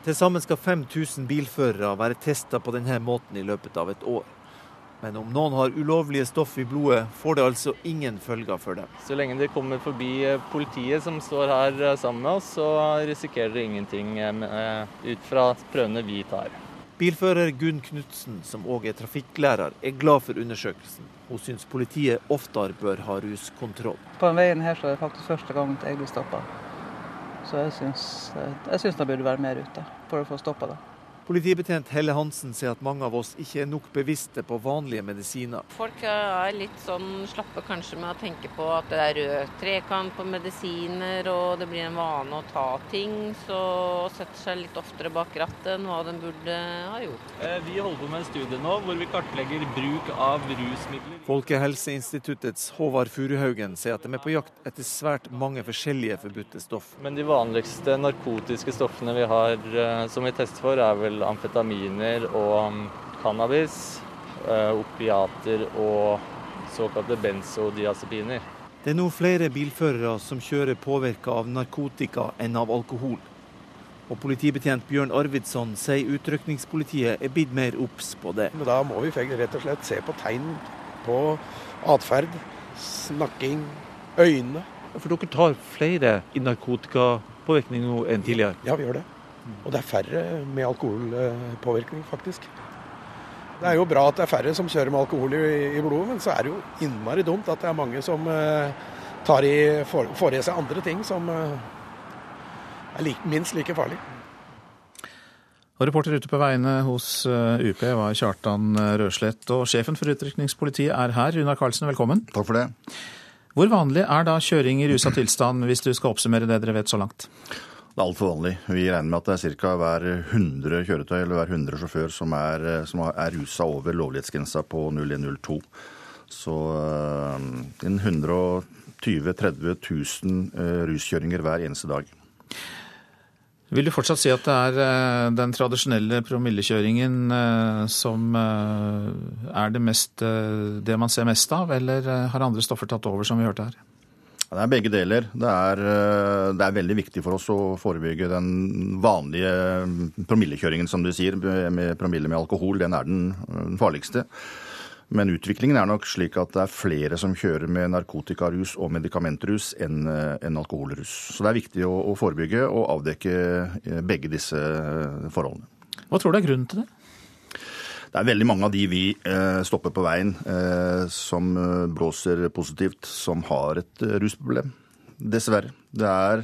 Til sammen skal 5000 bilførere være testa på denne måten i løpet av et år. Men om noen har ulovlige stoff i blodet, får det altså ingen følger for dem. Så lenge de kommer forbi eh, politiet som står her eh, sammen med oss, så risikerer de ingenting eh, ut fra prøvene vi tar. Bilfører Gunn Knutsen, som òg er trafikklærer, er glad for undersøkelsen. Hun syns politiet oftere bør ha ruskontroll. På den veien her så er det faktisk første gang jeg blir stoppa. Så jeg syns, jeg syns det burde være mer ute for å få stoppa det. Politibetjent Helle Hansen sier at mange av oss ikke er nok bevisste på vanlige medisiner. Folk er litt sånn slappe kanskje med å tenke på at det er rød trekant på medisiner, og det blir en vane å ta ting, så setter seg litt oftere bak rattet enn hva den burde ha gjort. Vi holder på med en studie nå hvor vi kartlegger bruk av rusmidler. Folkehelseinstituttets Håvard Furuhaugen sier at de er på jakt etter svært mange forskjellige forbudte stoff. Men de vanligste narkotiske stoffene vi har som vi tester for, er vel amfetaminer og cannabis, opiater og såkalte benzodiazepiner. Det er nå flere bilførere som kjører påvirka av narkotika enn av alkohol. Og Politibetjent Bjørn Arvidsson sier utrykningspolitiet er blitt mer obs på det. Men da må vi rett og slett se på tegn på atferd, snakking, øyne. For dere tar flere i narkotikapåvirkning nå enn tidligere? Ja, vi gjør det. Og det er færre med alkoholpåvirkning, faktisk. Det er jo bra at det er færre som kjører med alkohol i, i blodet, men så er det jo innmari dumt at det er mange som eh, tar i, får, får i seg andre ting som eh, er like, minst like farlig. Og reporter ute på veiene hos UP var Kjartan Røslett. Og sjefen for utrykningspolitiet er her. Runar Karlsen, velkommen. Takk for det. Hvor vanlig er da kjøring i rusa tilstand, hvis du skal oppsummere det dere vet så langt? Det er altfor vanlig. Vi regner med at det er ca. hver 100 kjøretøy eller hver 100 sjåfør som er, som er rusa over lovlighetsgrensa på 0102. Så en 120 000-30 000 ruskjøringer hver eneste dag. Vil du fortsatt si at det er den tradisjonelle promillekjøringen som er det, mest, det man ser mest av, eller har andre stoffer tatt over, som vi hørte her? Det er begge deler. Det er, det er, veldig viktig for oss å forebygge den vanlige promillekjøringen, som du sier, med promille med alkohol. Den er den farligste. Men utviklingen er nok slik at det er flere som kjører med narkotikarus og medikamentrus enn en alkoholrus. Så det er viktig å, å forebygge og avdekke begge disse forholdene. Hva tror du er grunnen til det? Det er veldig mange av de vi eh, stopper på veien eh, som blåser positivt, som har et eh, rusproblem. Dessverre. Det er,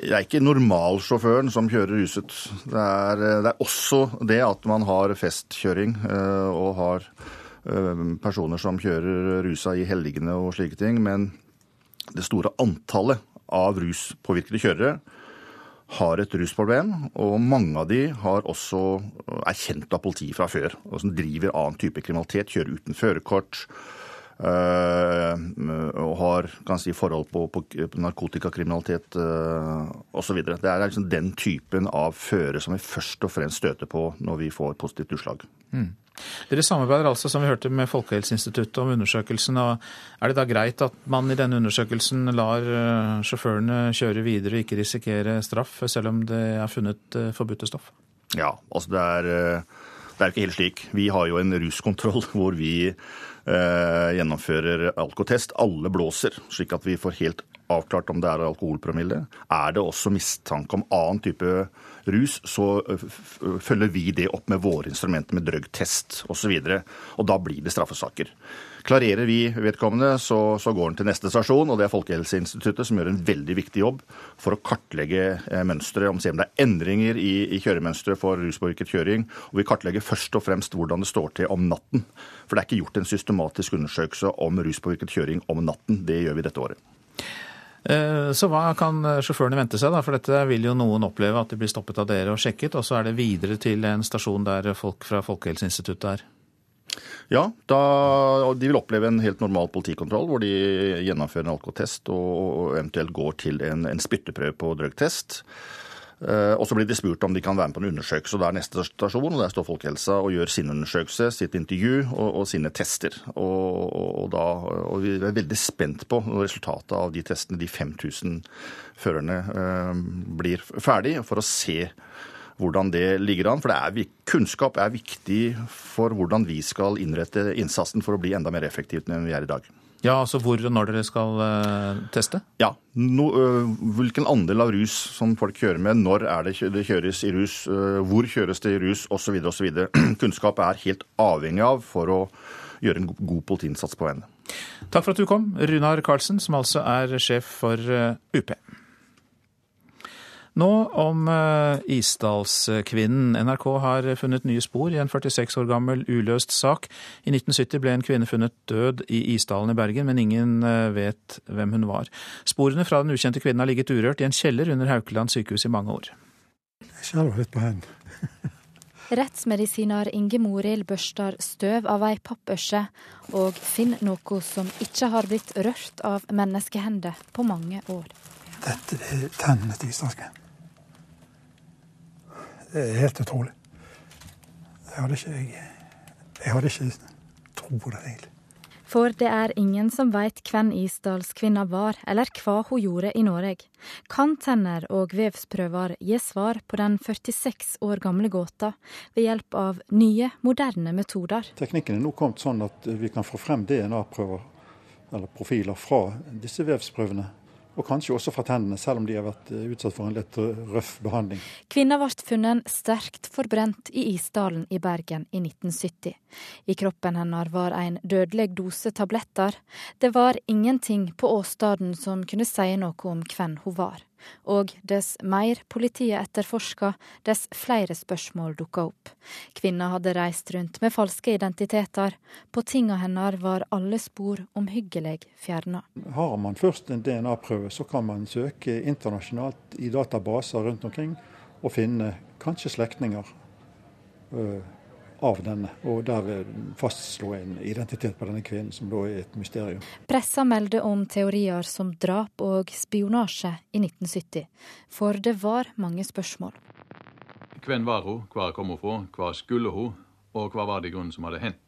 det er ikke normalsjåføren som kjører ruset. Det er, det er, også det at man har festkjøring og har personer som kjører rusa i helgene og slike ting. Men det store antallet av ruspåvirkede kjørere har et rusproblem, og mange av de har også, er kjent av politiet fra før. og Som driver annen type kriminalitet, kjører uten førerkort. Øh, og har kan si, forhold på, på narkotikakriminalitet øh, osv. Det er liksom den typen av føre som vi først og fremst støter på når vi får positivt utslag. Mm. Dere samarbeider altså, som vi hørte, med Folkehelseinstituttet om undersøkelsen. og Er det da greit at man i denne undersøkelsen lar øh, sjåførene kjøre videre og ikke risikere straff, selv om det er funnet forbudte stoff? Ja, altså det er, det er ikke helt slik. Vi har jo en ruskontroll hvor vi eh, gjennomfører alkotest. Alle blåser, slik at vi får helt avklart om det er alkoholpromille. Er det også mistanke om annen type rus, så følger vi det opp med våre instrumenter med drøgtest osv. Og, så og da blir det straffesaker. Klarerer vi vedkommende, så, så, går den til neste stasjon, og det er Folkehelseinstituttet som gjør en veldig viktig jobb for å kartlegge eh, mønsteret, om det er endringer i, i kjøremønsteret for ruspåvirket kjøring. Og vi kartlegger først og fremst hvordan det står til om natten. For det er ikke gjort en systematisk undersøkelse om ruspåvirket kjøring om natten. Det gjør vi dette året. Eh, så hva kan sjåførene vente seg, da? For dette vil jo noen oppleve at de blir stoppet av dere og sjekket, og så er det videre til en stasjon der folk fra Folkehelseinstituttet er? Ja, de vil oppleve en helt normal politikontroll, hvor de gjennomfører en alkotest og eventuelt går til en, en spytteprøve på drøgtest. Eh, og så blir de spurt om de kan være med på en undersøkelse. og Det er neste stasjon, og der står Folkehelsa og gjør sin undersøkelse, sitt intervju og, og sine tester. Og, og, da, og, vi er veldig spent på resultatet av de testene, de 5000 førerne, eh, blir ferdig, for å se hvordan det ligger an. For er, kunnskap er viktig for hvordan vi skal innrette innsatsen for å bli enda mer effektivt enn vi er i dag. Ja, altså Hvor og når dere skal uh, teste? Ja, no, Hvilken andel av rus som folk kjører med, når er det det kjøres i rus, hvor kjøres det i rus osv. osv. Kunnskap er helt avhengig av for å gjøre en god politiinnsats på veiene. Takk for at du kom, Runar Karlsen, som altså er sjef for UP. Nå om uh, Isdalskvinnen. NRK har funnet nye spor i en 46 år gammel uløst sak. I 1970 ble en kvinne funnet død i Isdalen i Bergen, men ingen uh, vet hvem hun var. Sporene fra den ukjente kvinnen har ligget urørt i en kjeller under Haukeland sykehus i mange år. Jeg skjelver litt på hendene. Rettsmedisiner Inge Morild børster støv av ei pappørse, og finner noe som ikke har blitt rørt av menneskehender på mange år. Dette er tennene til isdalsken. Er helt utrolig. Jeg hadde ikke, jeg, jeg hadde ikke tro på det, egentlig. For det er ingen som veit hvem Isdalskvinna var, eller hva hun gjorde i Norge. Kan tenner og vevsprøver gi svar på den 46 år gamle gåta ved hjelp av nye, moderne metoder? Teknikken er nå kommet sånn at vi kan få frem DNA-prøver eller profiler fra disse vevsprøvene og kanskje også fra tennene, selv om de har vært eh, utsatt for en litt røff behandling. Kvinna ble funnet sterkt forbrent i Isdalen i Bergen i 1970. I kroppen hennes var en dødelig dose tabletter. Det var ingenting på åstedet som kunne si noe om hvem hun var. Og dess mer politiet etterforska, dess flere spørsmål dukka opp. Kvinna hadde reist rundt med falske identiteter. På tinga hennes var alle spor omhyggelig fjerna. Har man først en DNA-prøve, så kan man søke internasjonalt i databaser rundt omkring og finne kanskje slektninger øh, av denne, og der fastslå en identitet på denne kvinnen, som da er et mysterium. Pressa meldte om teorier som drap og spionasje i 1970, for det var mange spørsmål. Hvem var hun, hvor kom hun fra, hva skulle hun, og hva var det i grunnen som hadde hendt?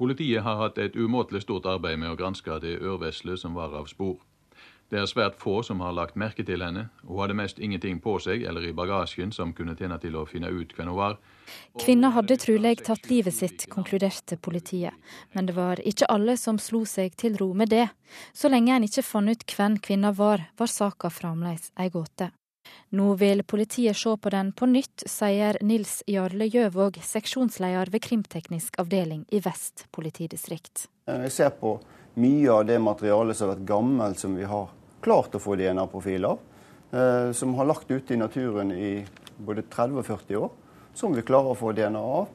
Politiet har hatt et umåtelig stort arbeid med å granske det ørvesle som var av spor. Det er svært få som har lagt merke til henne. Hun hadde mest ingenting på seg eller i bagasjen som kunne tjene til å finne ut hvem hun var. Kvinna hadde trolig tatt livet sitt, konkluderte politiet. Men det var ikke alle som slo seg til ro med det. Så lenge en ikke fant ut hvem kvinna var, var saka fremdeles ei gåte. Nå vil politiet se på den på nytt, sier Nils Jarle Gjøvåg, seksjonsleder ved krimteknisk avdeling i Vest politidistrikt. Jeg ser på mye av det materialet som har vært gammelt, som vi har klart å få DNA-profiler, eh, som har lagt ute i naturen i både 30 og 40 år, som vi klarer å få DNA av.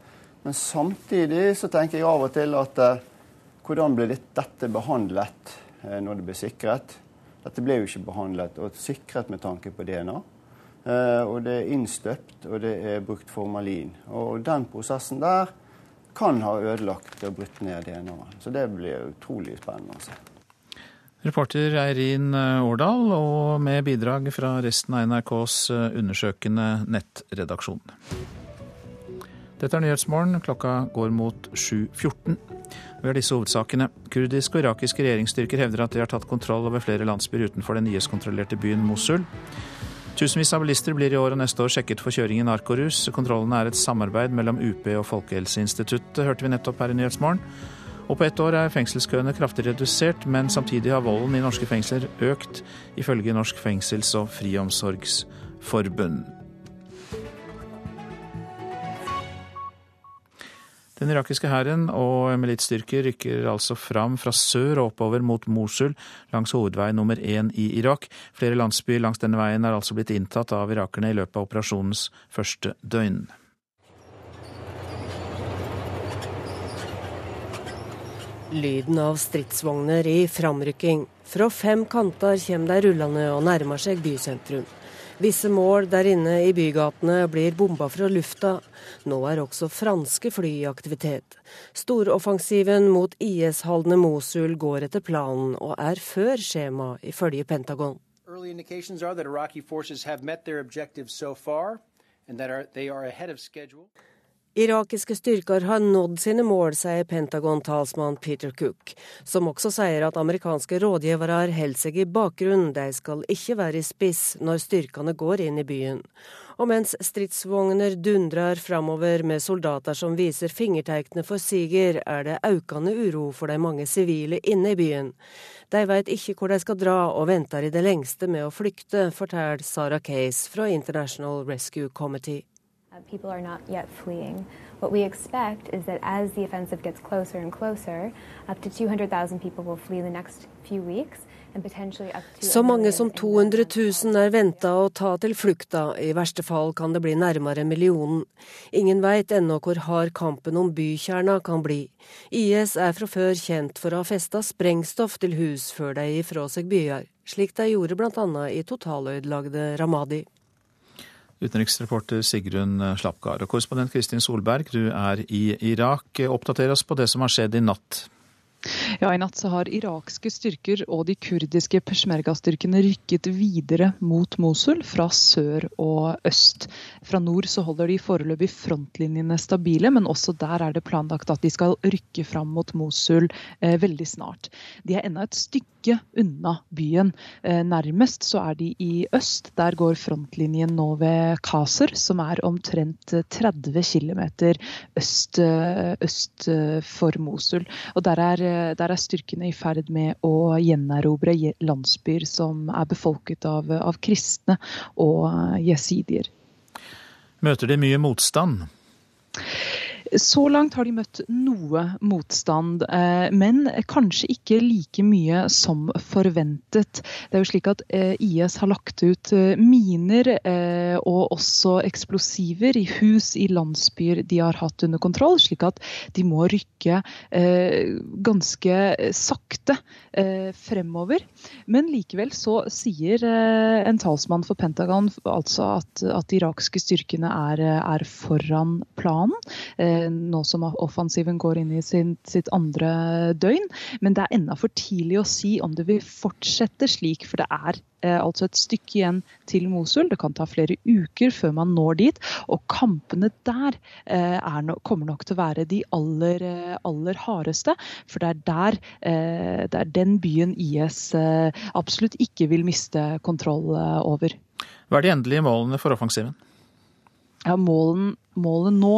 Men samtidig så tenker jeg av og til at eh, hvordan blir dette behandlet eh, når det blir sikret? Dette ble jo ikke behandlet og sikret med tanke på DNA. Eh, og det er innstøpt, og det er brukt formalin. Og den prosessen der kan ha ødelagt og brutt ned DNA-en. Så det blir utrolig spennende å se. Reporter Eirin Årdal, og med bidrag fra resten av NRKs undersøkende nettredaksjon. Dette er Nyhetsmorgen. Klokka går mot 7.14. Vi har disse hovedsakene. Kurdiske og irakiske regjeringsstyrker hevder at de har tatt kontroll over flere landsbyer utenfor den IS-kontrollerte byen Mosul. Tusenvis av bilister blir i år og neste år sjekket for kjøring i narkorus. Kontrollene er et samarbeid mellom UP og Folkehelseinstituttet, hørte vi nettopp her i Nyhetsmorgen. Og på ett år er fengselskøene kraftig redusert, men samtidig har volden i norske fengsler økt, ifølge Norsk fengsels- og friomsorgsforbund. Den irakiske hæren og militsstyrker rykker altså fram fra sør og oppover mot Mosul langs hovedvei nummer én i Irak. Flere landsbyer langs denne veien er altså blitt inntatt av irakerne i løpet av operasjonens første døgn. Lyden av stridsvogner i framrykking. Fra fem kanter kommer de rullende og nærmer seg bysentrum. Visse mål der inne i bygatene blir bomba fra lufta. Nå er også franske fly i aktivitet. Storoffensiven mot IS-haldne Mosul går etter planen og er før skjema, ifølge Pentagon. Early Irakiske styrker har nådd sine mål, sier Pentagon-talsmann Peter Cook, som også sier at amerikanske rådgivere holder seg i bakgrunnen, de skal ikke være i spiss når styrkene går inn i byen. Og mens stridsvogner dundrer framover med soldater som viser fingertegnene for siger, er det økende uro for de mange sivile inne i byen. De vet ikke hvor de skal dra, og venter i det lengste med å flykte, forteller Sarah Case fra International Rescue Committee. Uh, people are not yet fleeing. What we expect is that as the offensive gets closer and closer, up to 200,000 people will flee the next few weeks. Så mange som 200 000 er venta å ta til flukta, i verste fall kan det bli nærmere millionen. Ingen veit ennå hvor hard kampen om bykjerna kan bli. IS er fra før kjent for å ha festa sprengstoff til hus før de gir fra seg byer, slik de gjorde bl.a. i totalødelagte Ramadi. Utenriksreporter Sigrun Slapgard. Og korrespondent Kristin Solberg, du er i Irak. Oppdater oss på det som har skjedd i natt. Ja, I natt så har irakske styrker og de kurdiske peshmerga-styrkene rykket videre mot Mosul fra sør og øst. Fra nord så holder de foreløpig frontlinjene stabile, men også der er det planlagt at de skal rykke fram mot Mosul eh, veldig snart. De er ennå et stykke unna byen. Eh, nærmest så er de i øst. Der går frontlinjen nå ved Kaser, som er omtrent 30 km øst, eh, øst eh, for Mosul. Og der er der er styrkene i ferd med å gjenerobre landsbyer som er befolket av, av kristne og jesidier. Møter de mye motstand? Så langt har de møtt noe motstand, eh, men kanskje ikke like mye som forventet. Det er jo slik at eh, IS har lagt ut eh, miner og også eksplosiver i hus i landsbyer de har hatt under kontroll, slik at de må rykke ganske sakte fremover. Men likevel så sier en talsmann for Pentagon altså at, at de irakske styrkene er, er foran planen nå som offensiven går inn i sin, sitt andre døgn. Men det er ennå for tidlig å si om det vil fortsette slik, for det er eh, altså et stykke igjen til Mosul. Det kan ta flere uker før man når dit. Og kampene der eh, no, kommer nok til å være de aller, eh, aller hardeste. For det er der eh, det er den byen IS absolutt ikke vil miste kontroll over. Hva er de endelige målene for offensiven? Ja, målen, Målet nå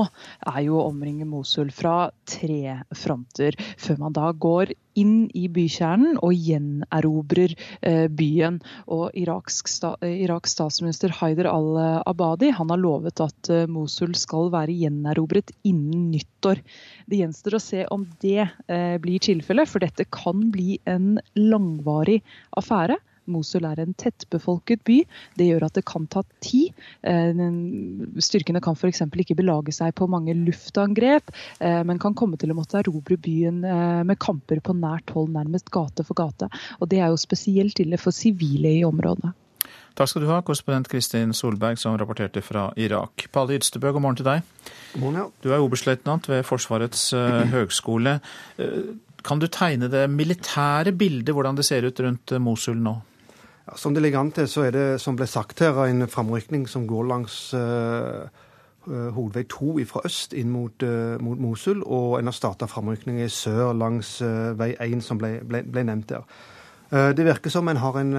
er jo å omringe Mosul fra tre fronter, før man da går inn i bykjernen og gjenerobrer eh, byen. Og Iraks, sta, Iraks statsminister Haider al-Abadi han har lovet at eh, Mosul skal være gjenerobret innen nyttår. Det gjenstår å se om det eh, blir tilfellet, for dette kan bli en langvarig affære. Mosul er en tettbefolket by. Det gjør at det kan ta tid. Styrkene kan f.eks. ikke belage seg på mange luftangrep, men kan komme til å måtte erobre byen med kamper på nært hold, nærmest gate for gate. Og Det er jo spesielt ille for sivile i området. Takk skal du ha, korrespondent Kristin Solberg, som rapporterte fra Irak. Palle Ydstebø, god morgen til deg. God morgen, ja. Du er oberstløytnant ved Forsvarets uh, høgskole. Kan du tegne det militære bildet, hvordan det ser ut rundt Mosul nå? Ja, som det ligger an til, så er det, som ble sagt her, en framrykning som går langs hovedvei 2 fra øst inn mot, mot Mosul, og en har starta framrykning i sør langs vei 1, som ble, ble, ble nevnt der. Uh, det virker som en har en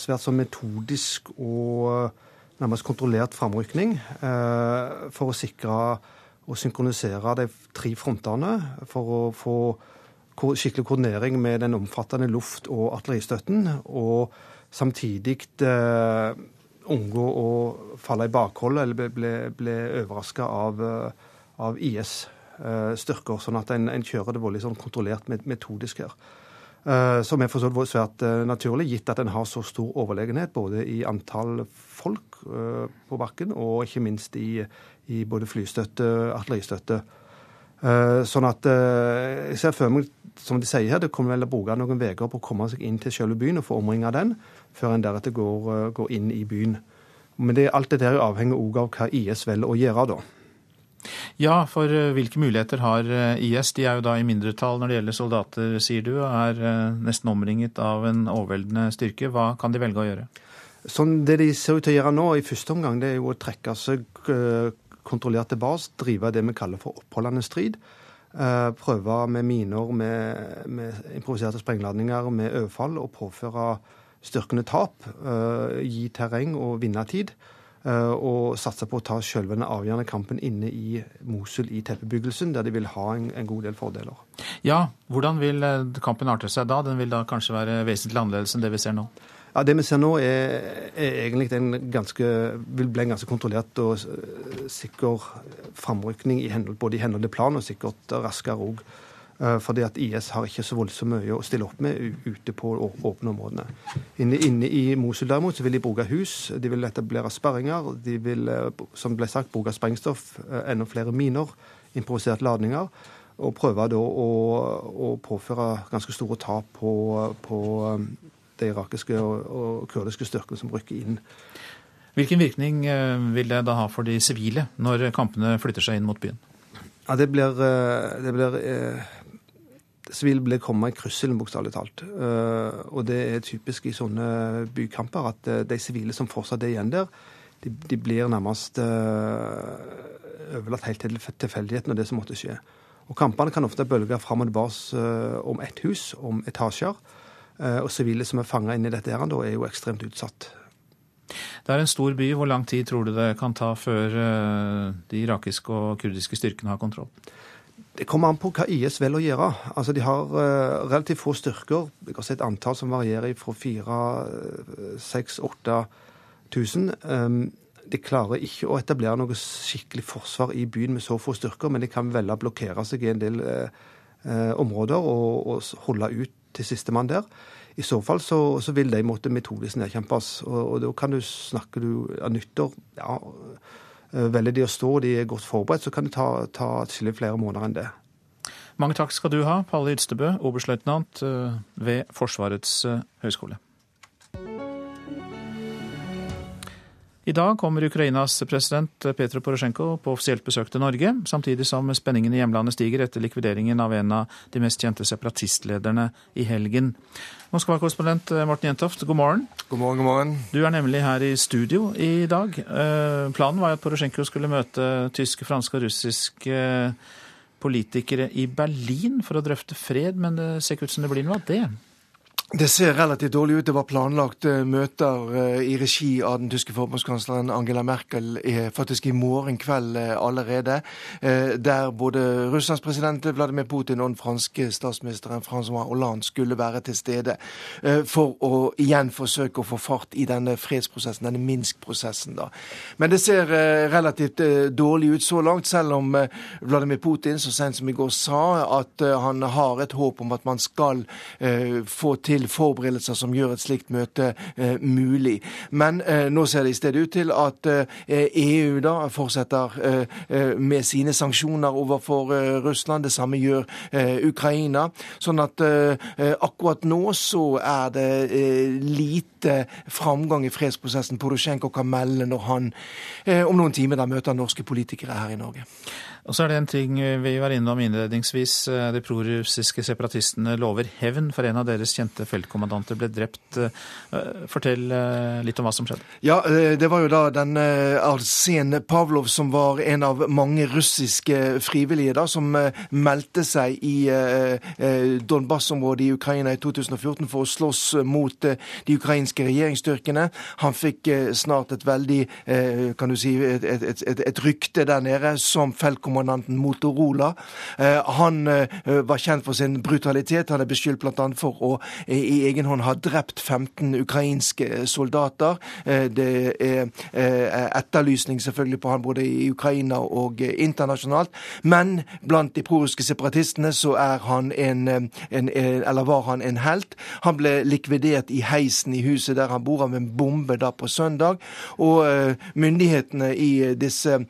svært sånn metodisk og nærmest kontrollert framrykning for å sikre og synkronisere de tre frontene for å få skikkelig koordinering med den omfattende luft- og artilleristøtten, og samtidig unngå å falle i bakhold eller bli, bli overraska av, av IS-styrker. Sånn at en, en, kjører det veldig sånn kontrollert metodisk her. Eh, som er for så vidt svært eh, naturlig, gitt at en har så stor overlegenhet både i antall folk eh, på bakken og ikke minst i, i både flystøtte artilleristøtte. Sånn at jeg ser for meg, som de sier her, det kommer vel å bruke noen uker på å komme seg inn til selve byen og få omringa den, før en deretter går, går, inn i byen. Men det, alt dette er avhenger òg av hva IS velger å gjøre, da. Ja, for eh, hvilke muligheter har eh, IS? De er jo da i mindretall når det gjelder soldater, sier du, og er eh, nesten omringet av en overveldende styrke. Hva kan de velge å gjøre? Sånn Det de ser ut til å gjøre nå, i første omgang, det er jo å trekke seg kontrollert tilbake, drive det vi kaller for oppholdende strid. Prøve med miner, med, med improviserte sprengladninger, med overfall, og påføre styrkene tap. Gi terreng og vinne tid. Eh, og satser på å ta selve den avgjørende kampen inne i Mosul i teppebyggelsen, der de vil ha en, en, god del fordeler. Ja, Hvordan vil eh, kampen arte seg da? Den vil da kanskje være vesentlig annerledes enn det vi ser nå? Ja, Det vi ser nå, er, er egentlig en ganske, vil bli en ganske kontrollert og eh, sikker framrykning i henhold, både i henhold til plan og sikkert raskere òg. Eh, fordi at IS har ikke så voldsomt mye å stille opp med ute på åpne områdene. Inne, inne, i Mosul derimot så vil de bruke hus, de vil etablere sperringer. De vil, eh, som ble sagt, bruke sprengstoff, eh, enda flere miner, improviserte ladninger. Og prøve da å, å påføre ganske store tap på, på de irakiske og, og kurdiske styrkene som rykker inn. Hvilken virkning vil det da ha for de sivile når kampene flytter seg inn mot byen? Ja, Det blir, det blir sivile blir komme i krysselen bokstavelig talt. Eh, og det er typisk i sånne bykamper at eh, de sivile som fortsatt er igjen der, de, de blir nærmest uh, overlatt helt til tilfeldigheten og det som måtte skje. Og Kampene kan ofte bølge fram og tilbake om ett hus, om etasjer. Og sivile som er fanga inn i dette, her, er jo ekstremt utsatt. Det er en stor by. Hvor lang tid tror du det kan ta før de irakiske og kurdiske styrkene har kontroll? Det kommer an på hva IS velger å gjøre. Altså, De har uh, relativt få styrker. Jeg har sett antall som varierer fra 4 6 8000. Um, de klarer ikke å etablere noe skikkelig forsvar i byen med så få styrker, men de kan velge å blokkere seg i en del uh, uh, områder og, og, holde ut til sistemann der. I så fall så, så, vil de måtte metodisk nedkjempes. Og, og da kan du snakke du av nyttår ja, Eh, velger de å stå og de er godt forberedt, så kan det ta, ta atskillig flere måneder enn det. Mange takk skal du ha, Palle Ydstebø, oberstløytnant eh, ved Forsvarets eh, høgskole. I dag kommer Ukrainas president Petro Porosjenko på offisielt besøk til Norge, samtidig som spenningen i hjemlandet stiger etter likvideringen av en av de mest kjente separatistlederne i helgen. Moskva-korrespondent Morten Jentoft, god morgen. God morgen, god morgen. Du er nemlig her i studio i dag. Eh, planen var at Porosjenko skulle møte tyske, franske og russiske politikere i Berlin for å drøfte fred, men det ser ikke ut som det blir noe av det. Det ser relativt dårlig ut. Det var planlagt eh, møter eh, i regi av den tyske forbundskansleren Angela Merkel faktisk i morgen kveld eh, allerede, der både Russlands president Vladimir Putin og den franske statsministeren Francois Hollande skulle være til stede for å igjen forsøke å få fart i denne fredsprosessen, denne Minsk-prosessen. Men det ser relativt dårlig ut så langt, selv om Vladimir Putin så sent som i går sa at han har et håp om at man skal få til forberedelser som gjør et slikt møte eh, mulig. Men eh, nå ser det i stedet ut til at EU da fortsetter med sine sanksjoner overfor Russland. Det samme gjør Ukraina. Sånn at akkurat nå så er det lite framgang i fredsprosessen Porosjenko kan melde når han om noen timer da møter norske politikere her i Norge. Og så er det en ting vi var innom innledningsvis. De prorussiske separatistene lover hevn for en av deres kjente feltkommandanter ble drept. Fortell eh, litt om hva som skjedde. Ja, eh, Det var jo da den eh, Arsen Pavlov som var en av mange russiske frivillige da, som meldte seg i Donbas-området i Ukraina i 2014 for å slåss mot de ukrainske regjeringsstyrkene. Han fikk snart et veldig, kan du si, et, et, et, et rykte der nede som feltkommandanter kommandanten Motorola. Eh, han eh, var kjent for sin brutalitet. Han er beskyldt bl.a. for å eh, i egen hånd ha drept 15 ukrainske soldater. Det er etterlysning selvfølgelig på han både i Ukraina og internasjonalt. Men blant de prorussiske separatistene så er han en, en, eller var han en helt. Han ble likvidert i heisen i huset der han bor, av en bombe da på søndag. Og myndighetene i disse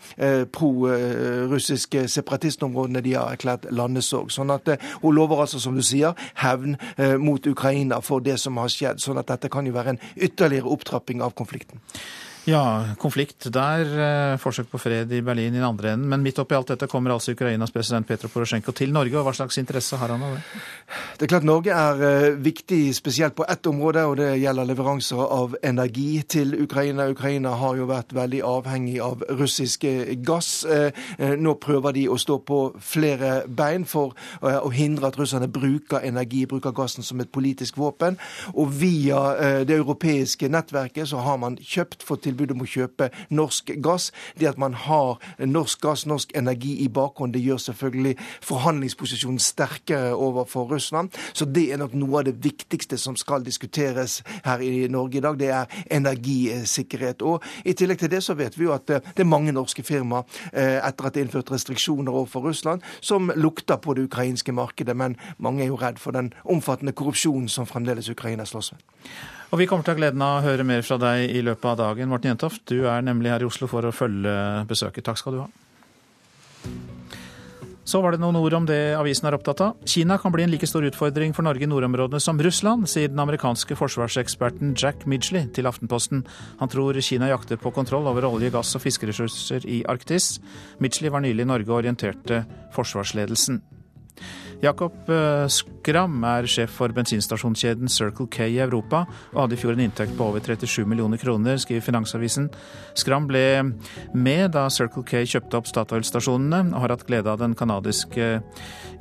pro-russiske russiske separatistområdene de har erklært landesorg. Sånn at eh, Hun lover altså, som du sier, hevn eh, mot Ukraina for det som har skjedd. Sånn at dette kan jo være en ytterligere opptrapping av konflikten. Ja, konflikt der. Eh, forsøk på fred i Berlin i den andre enden. Men midt oppi alt dette kommer altså Ukrainas president Petro Porosjenko til Norge. og Hva slags interesse har han av det? Det er klart Norge er eh, viktig spesielt på ett område, og det gjelder leveranser av energi til Ukraina. Ukraina har jo vært veldig avhengig av russisk gass. Eh, nå prøver de å stå på flere bein for å hindre at russerne bruker energi, bruker gassen som et politisk våpen. Og via det europeiske nettverket så har man kjøpt for til tilbud om å kjøpe norsk gass. Det at man har norsk gass, norsk energi i bakhånd, det gjør selvfølgelig forhandlingsposisjonen sterkere overfor Russland. Så det er nok noe av det viktigste som skal diskuteres her i Norge i dag. Det er energisikkerhet. Og i tillegg til det så vet vi jo at det er mange norske firmaer eh, etter at det er innført restriksjoner overfor Russland, som lukter på det ukrainske markedet. Men mange er jo redd for den omfattende korrupsjonen som fremdeles Ukraina slåss med. Og Vi kommer til å ha gleden av å høre mer fra deg i løpet av dagen. Morten Jentoft, du er nemlig her i Oslo for å følge besøket. Takk skal du ha. Så var det noen ord om det avisen er opptatt av. Kina kan bli en like stor utfordring for Norge i nordområdene som Russland, sier den amerikanske forsvarseksperten Jack Midgley til Aftenposten. Han tror Kina jakter på kontroll over olje, gass og fiskeressurser i Arktis. Midgley var nylig i Norge og orienterte forsvarsledelsen. Jakob eh, Skram er sjef for bensinstasjonskjeden Circle K i Europa, og hadde i fjor en inntekt på over 37 millioner kroner, skriver Finansavisen. Skram ble med da Circle K kjøpte opp Statoil-stasjonene, og har hatt glede av den canadiske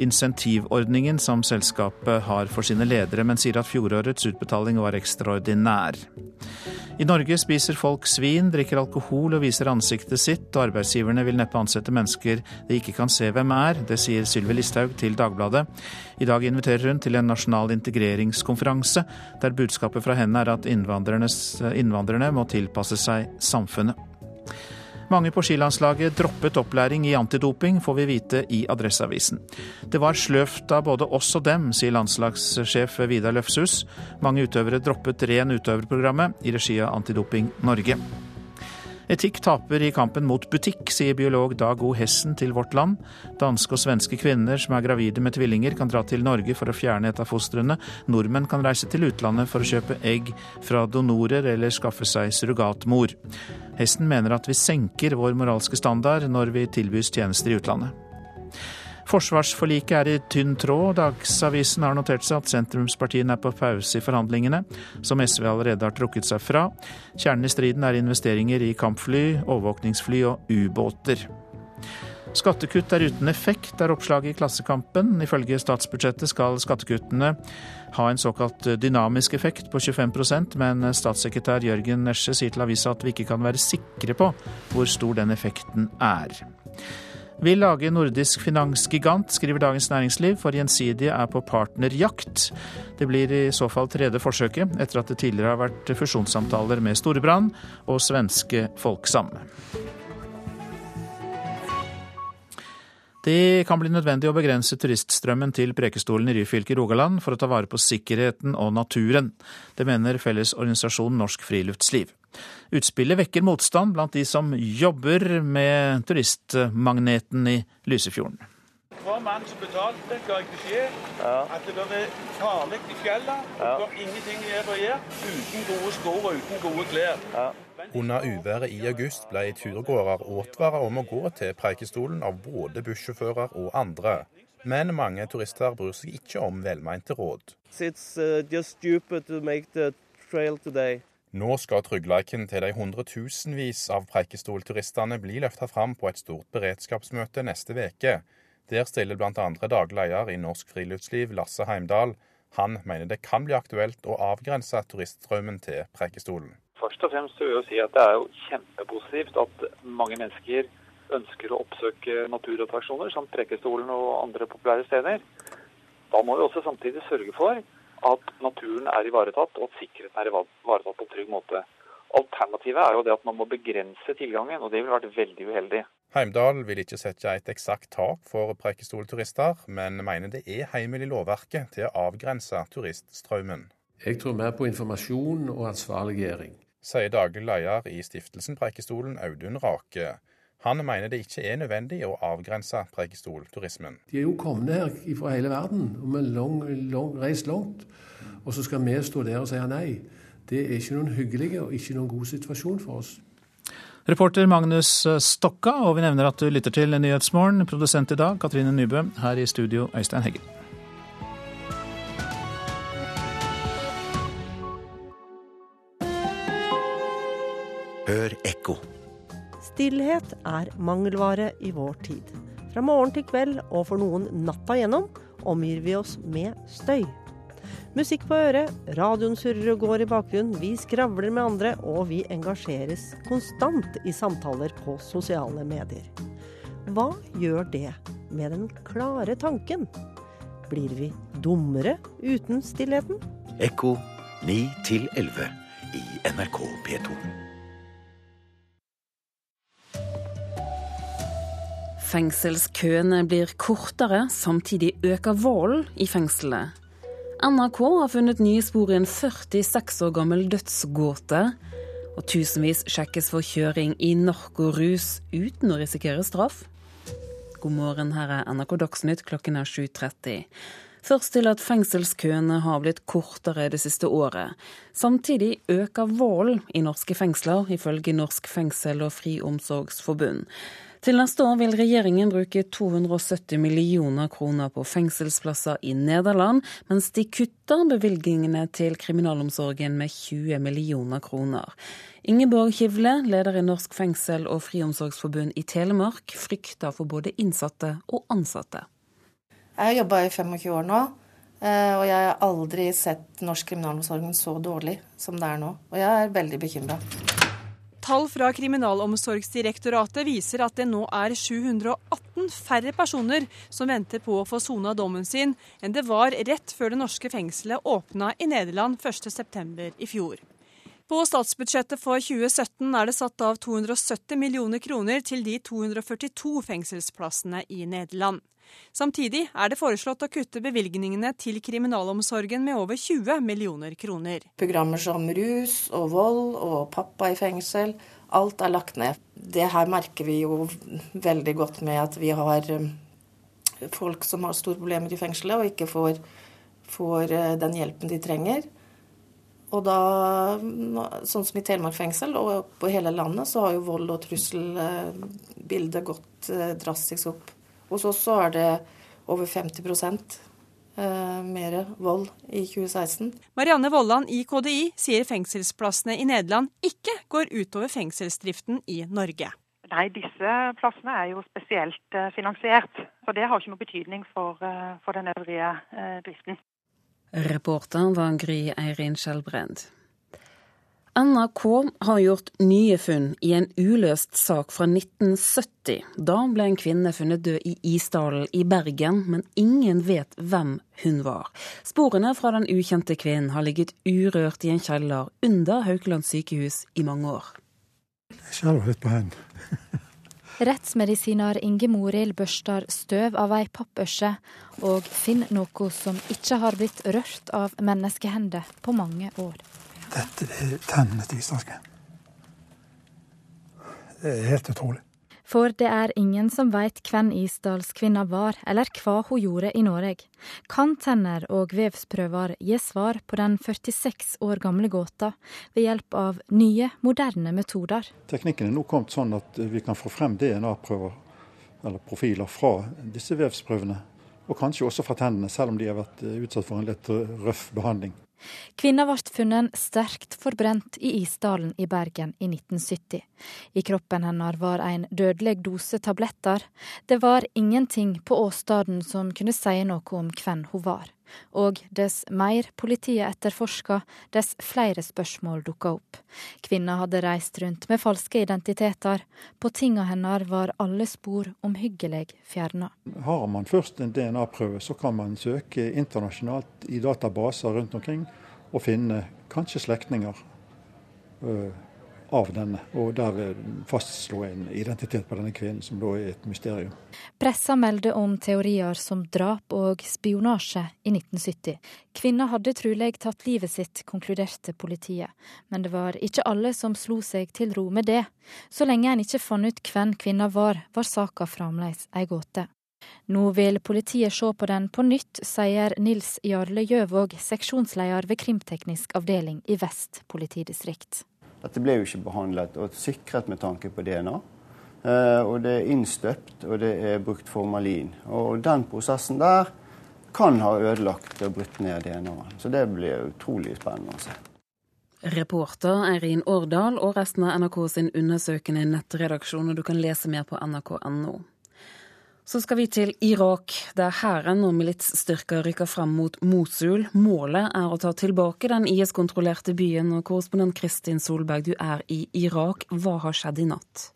insentivordningen som selskapet har for sine ledere, men sier at fjorårets utbetaling var ekstraordinær. I Norge spiser folk svin, drikker alkohol og viser ansiktet sitt, og arbeidsgiverne vil neppe ansette mennesker de ikke kan se hvem er. Det sier Sylvi Listhaug til Dagbladet. I dag inviterer hun til en nasjonal integreringskonferanse, der budskapet fra henne er at innvandrerne må tilpasse seg samfunnet. Mange på skilandslaget droppet opplæring i antidoping, får vi vite i Adresseavisen. Det var sløvt av både oss og dem, sier landslagssjef Vidar Løfshus. Mange utøvere droppet ren utøverprogrammet i regi av Antidoping Norge. Etikk taper i kampen mot butikk, sier biolog Dag O. Hessen til Vårt Land. Danske og svenske kvinner som er gravide med tvillinger, kan dra til Norge for å fjerne et av fostrene. Nordmenn kan reise til utlandet for å kjøpe egg fra donorer eller skaffe seg surrogatmor. Hessen mener at vi senker vår moralske standard når vi tilbys tjenester i utlandet. Forsvarsforliket er i tynn tråd. Dagsavisen har notert seg at sentrumspartiene er på pause i forhandlingene, som SV allerede har trukket seg fra. Kjernen i striden er investeringer i kampfly, overvåkningsfly og ubåter. Skattekutt er uten effekt, er oppslaget i Klassekampen. Ifølge statsbudsjettet skal skattekuttene ha en såkalt dynamisk effekt på 25% men statssekretær Jørgen Nesje sier til avisa at vi ikke kan være sikre på hvor stor den effekten er vil lage nordisk finansgigant, skriver Dagens Næringsliv, for Gjensidige er på partnerjakt. Det blir i så fall tredje forsøket, etter at det tidligere har vært fusjonssamtaler med Storebrand og svenske Folksam. Det kan bli nødvendig å begrense turiststrømmen til Prekestolen i Ryfylke Rogaland for å ta vare på sikkerheten og naturen. Det mener Fellesorganisasjonen Norsk Friluftsliv. Utspillet vekker motstand blant de som jobber med turistmagneten i Lysefjorden. Hver mann som betalte, ga jeg beskjed at det er farlig i fjellet. Det er ingenting her å gjøre uten gode sko og uten gode klær. Under uværet i august ble turgåere advart om å gå til Preikestolen av både bussjåfører og andre. Men mange turister bryr seg ikke om velmente råd. Nå skal tryggleiken til de hundretusenvis av Preikestol-turistene bli løfta fram på et stort beredskapsmøte neste uke. Der stiller bl.a. daglig leder i Norsk Friluftsliv, Lasse Heimdal. Han mener det kan bli aktuelt å avgrense turiststrømmen til Preikestolen. Først og fremst vil jeg si at det er jo kjempepositivt at mange mennesker ønsker å oppsøke naturattraksjoner som Preikestolen og andre populære steder. Da må vi også samtidig sørge for at naturen er ivaretatt, og at sikkerheten er ivaretatt på en trygg måte. Alternativet er jo det at man må begrense tilgangen, og det ville vært veldig uheldig. Heimdal vil ikke sette et eksakt tak for Preikestol-turister, men mener det er heimel i lovverket til å avgrense turiststrømmen. Jeg tror mer på informasjon og ansvarliggjøring. Sier daglig leder i stiftelsen Preikestolen, Audun Rake. Han mener det ikke er nødvendig å avgrense Preikestol-turismen. De er jo kommet her fra hele verden, og vi har reist langt. Og så skal vi stå der og si nei. Det er ikke noen hyggelig og ikke noen god situasjon for oss. Reporter Magnus Stokka, og vi nevner at du lytter til Nyhetsmorgen. Produsent i dag Katrine Nybø. Her i studio Øystein Heggen. Hør ekko. Stillhet er mangelvare i vår tid. Fra morgen til kveld, og for noen natta gjennom, omgir vi oss med støy. Musikk på øret, radioen surrer og går i bakgrunnen, vi skravler med andre, og vi engasjeres konstant i samtaler på sosiale medier. Hva gjør det med den klare tanken? Blir vi dummere uten stillheten? Ekko 9 11 i NRK P2. Fengselskøene blir kortere, samtidig øker volden i fengselet. NRK har funnet nye spor i en 46 år gammel dødsgåte. Og tusenvis sjekkes for kjøring i narkorus uten å risikere straff. God morgen, her er NRK Dagsnytt klokken er 7.30. Først til at fengselskøene har blitt kortere det siste året. Samtidig øker volden i norske fengsler, ifølge Norsk fengsel- og friomsorgsforbund. Til neste år vil regjeringen bruke 270 millioner kroner på fengselsplasser i Nederland, mens de kutter bevilgningene til kriminalomsorgen med 20 millioner kroner. Ingeborg Kivle, leder i Norsk fengsel- og friomsorgsforbund i Telemark, frykter for både innsatte og ansatte. Jeg har jobba i 25 år nå, eh, og jeg har aldri sett norsk kriminalomsorgen så dårlig som det er nå. Og jeg er veldig bekymra. Tall fra Kriminalomsorgsdirektoratet viser at det nå er 718 færre personer som venter på å få sona dommen sin, enn det var rett før det norske fengselet åpna i Nederland 1.9. i fjor. På statsbudsjettet for 2017 er det satt av 270 millioner kroner til de 242 fengselsplassene i Nederland. Samtidig er det foreslått å kutte bevilgningene til kriminalomsorgen med over 20 millioner kroner. Programmer som rus og vold og pappa i fengsel, alt er lagt ned. Det her merker vi jo veldig godt med at vi har um, folk som har store problemer i fengselet og ikke får, får uh, den hjelpen de trenger. Og da, sånn som i Telemark fengsel og på hele landet, så har jo vold- og trusselbildet gått uh, drastisk opp. Hos oss så er det over 50 eh, mer vold i 2016. Marianne Vollan i KDI sier fengselsplassene i Nederland ikke går utover fengselsdriften i Norge. Nei, disse plassene er jo spesielt eh, finansiert. Så det har ikke noe betydning for, eh, for den øvrige driften. Reporter var Gry Eirin Skjelbrend. NRK har gjort nye funn i en uløst sak fra 1970. Da ble en kvinne funnet død i Isdalen i Bergen, men ingen vet hvem hun var. Sporene fra den ukjente kvinnen har ligget urørt i en kjeller under Haukeland sykehus i mange år. Jeg skjelver litt på hendene. Rettsmedisiner Inge Morild børster støv av ei pappørse, og finner noe som ikke har blitt rørt av menneskehender på mange år. Dette er tennene til isdansken. Det er helt utrolig. For det er ingen som veit hvem Isdalskvinna var, eller hva hun gjorde i Norge. Kan tenner og vevsprøver gi svar på den 46 år gamle gåta ved hjelp av nye, moderne metoder? Teknikken er nå kommet sånn at vi kan få frem DNA-prøver eller profiler fra disse vevsprøvene. Og kanskje også fra tennene, selv om de har vært utsatt for en litt røff behandling. Kvinna ble funnet sterkt forbrent i Isdalen i Bergen i 1970. I kroppen hennes var en dødelig dose tabletter. Det var ingenting på åstedet som kunne si noe om hvem hun var. Og dess mer politiet etterforska, dess flere spørsmål dukka opp. Kvinna hadde reist rundt med falske identiteter. På tinga hennes var alle spor omhyggelig fjerna. Har man først en DNA-prøve, så kan man søke internasjonalt i databaser rundt omkring og finne kanskje slektninger av denne, og der fastslå en identitet på denne kvinnen, som da er et mysterium. Pressa meldte om teorier som drap og spionasje i 1970. Kvinna hadde trolig tatt livet sitt, konkluderte politiet. Men det var ikke alle som slo seg til ro med det. Så lenge en ikke fant ut hvem kvinna var, var saka fremdeles ei gåte. Nå vil politiet se på den på nytt, sier Nils Jarle Gjøvåg, seksjonsleder ved krimteknisk avdeling i Vest politidistrikt. Dette ble jo ikke behandlet og sikret med tanke på DNA. Og det er innstøpt, og det er brukt formalin. Og den prosessen der kan ha ødelagt og brutt ned DNA-en. Så det blir utrolig spennende å se. Reporter Eirin Årdal og resten av NRK sin undersøkende nettredaksjon, og du kan lese mer på nrk.no. Så skal vi til Irak, der hæren og militsstyrker rykker frem mot Mosul. Målet er å ta tilbake den IS-kontrollerte byen. Og korrespondent Kristin Solberg, du er i Irak. Hva har skjedd i natt?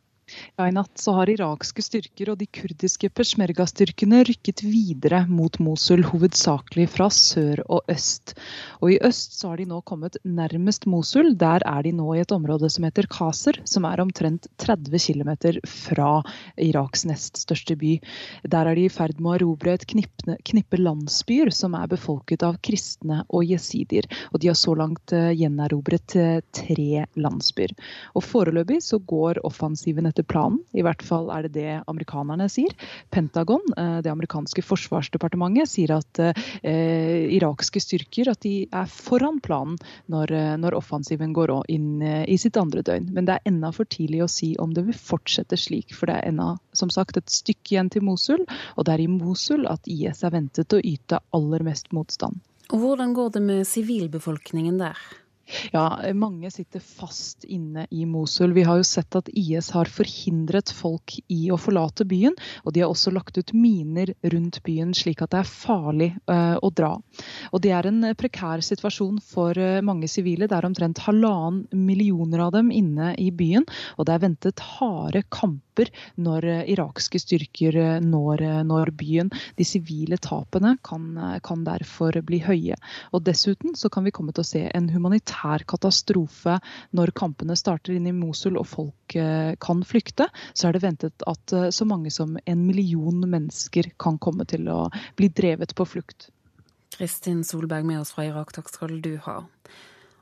Ja, I natt så har irakske styrker og de kurdiske peshmerga-styrkene rykket videre mot Mosul, hovedsakelig fra sør og øst. Og I øst så har de nå kommet nærmest Mosul. Der er de nå i et område som heter Kaser, som er omtrent 30 km fra Iraks nest største by. Der er de i ferd med å erobre et knippe, landsbyer som er befolket av kristne og jesidier. Og de har så langt gjenerobret tre landsbyer. Og Foreløpig så går offensiven etter planen. I hvert fall er det det amerikanerne sier. Pentagon, det amerikanske forsvarsdepartementet, sier at eh, irakske styrker at de er foran planen når, når offensiven går inn i sitt andre døgn. Men det er ennå for tidlig å si om det vil fortsette slik. For det er ennå som sagt et stykke igjen til Mosul, og det er i Mosul at IS er ventet å yte aller mest motstand. Og Hvordan går det med sivilbefolkningen der? Ja, mange sitter fast inne i Mosul. Vi har jo sett at IS har forhindret folk i å forlate byen. Og de har også lagt ut miner rundt byen, slik at det er farlig uh, å dra. Og det er en prekær situasjon for uh, mange sivile. Det er omtrent halvannen millioner av dem inne i byen. Og det er ventet harde kamper når uh, irakske styrker når, når, byen. De sivile tapene kan, kan derfor bli høye. Og dessuten så kan vi komme til å se en humanitær katastrofe når kampene starter inn i Mosul og folk kan flykte, så er det ventet at så mange som en million mennesker kan komme til å bli drevet på flukt. Kristin Solberg med oss fra Irak, takk skal du ha.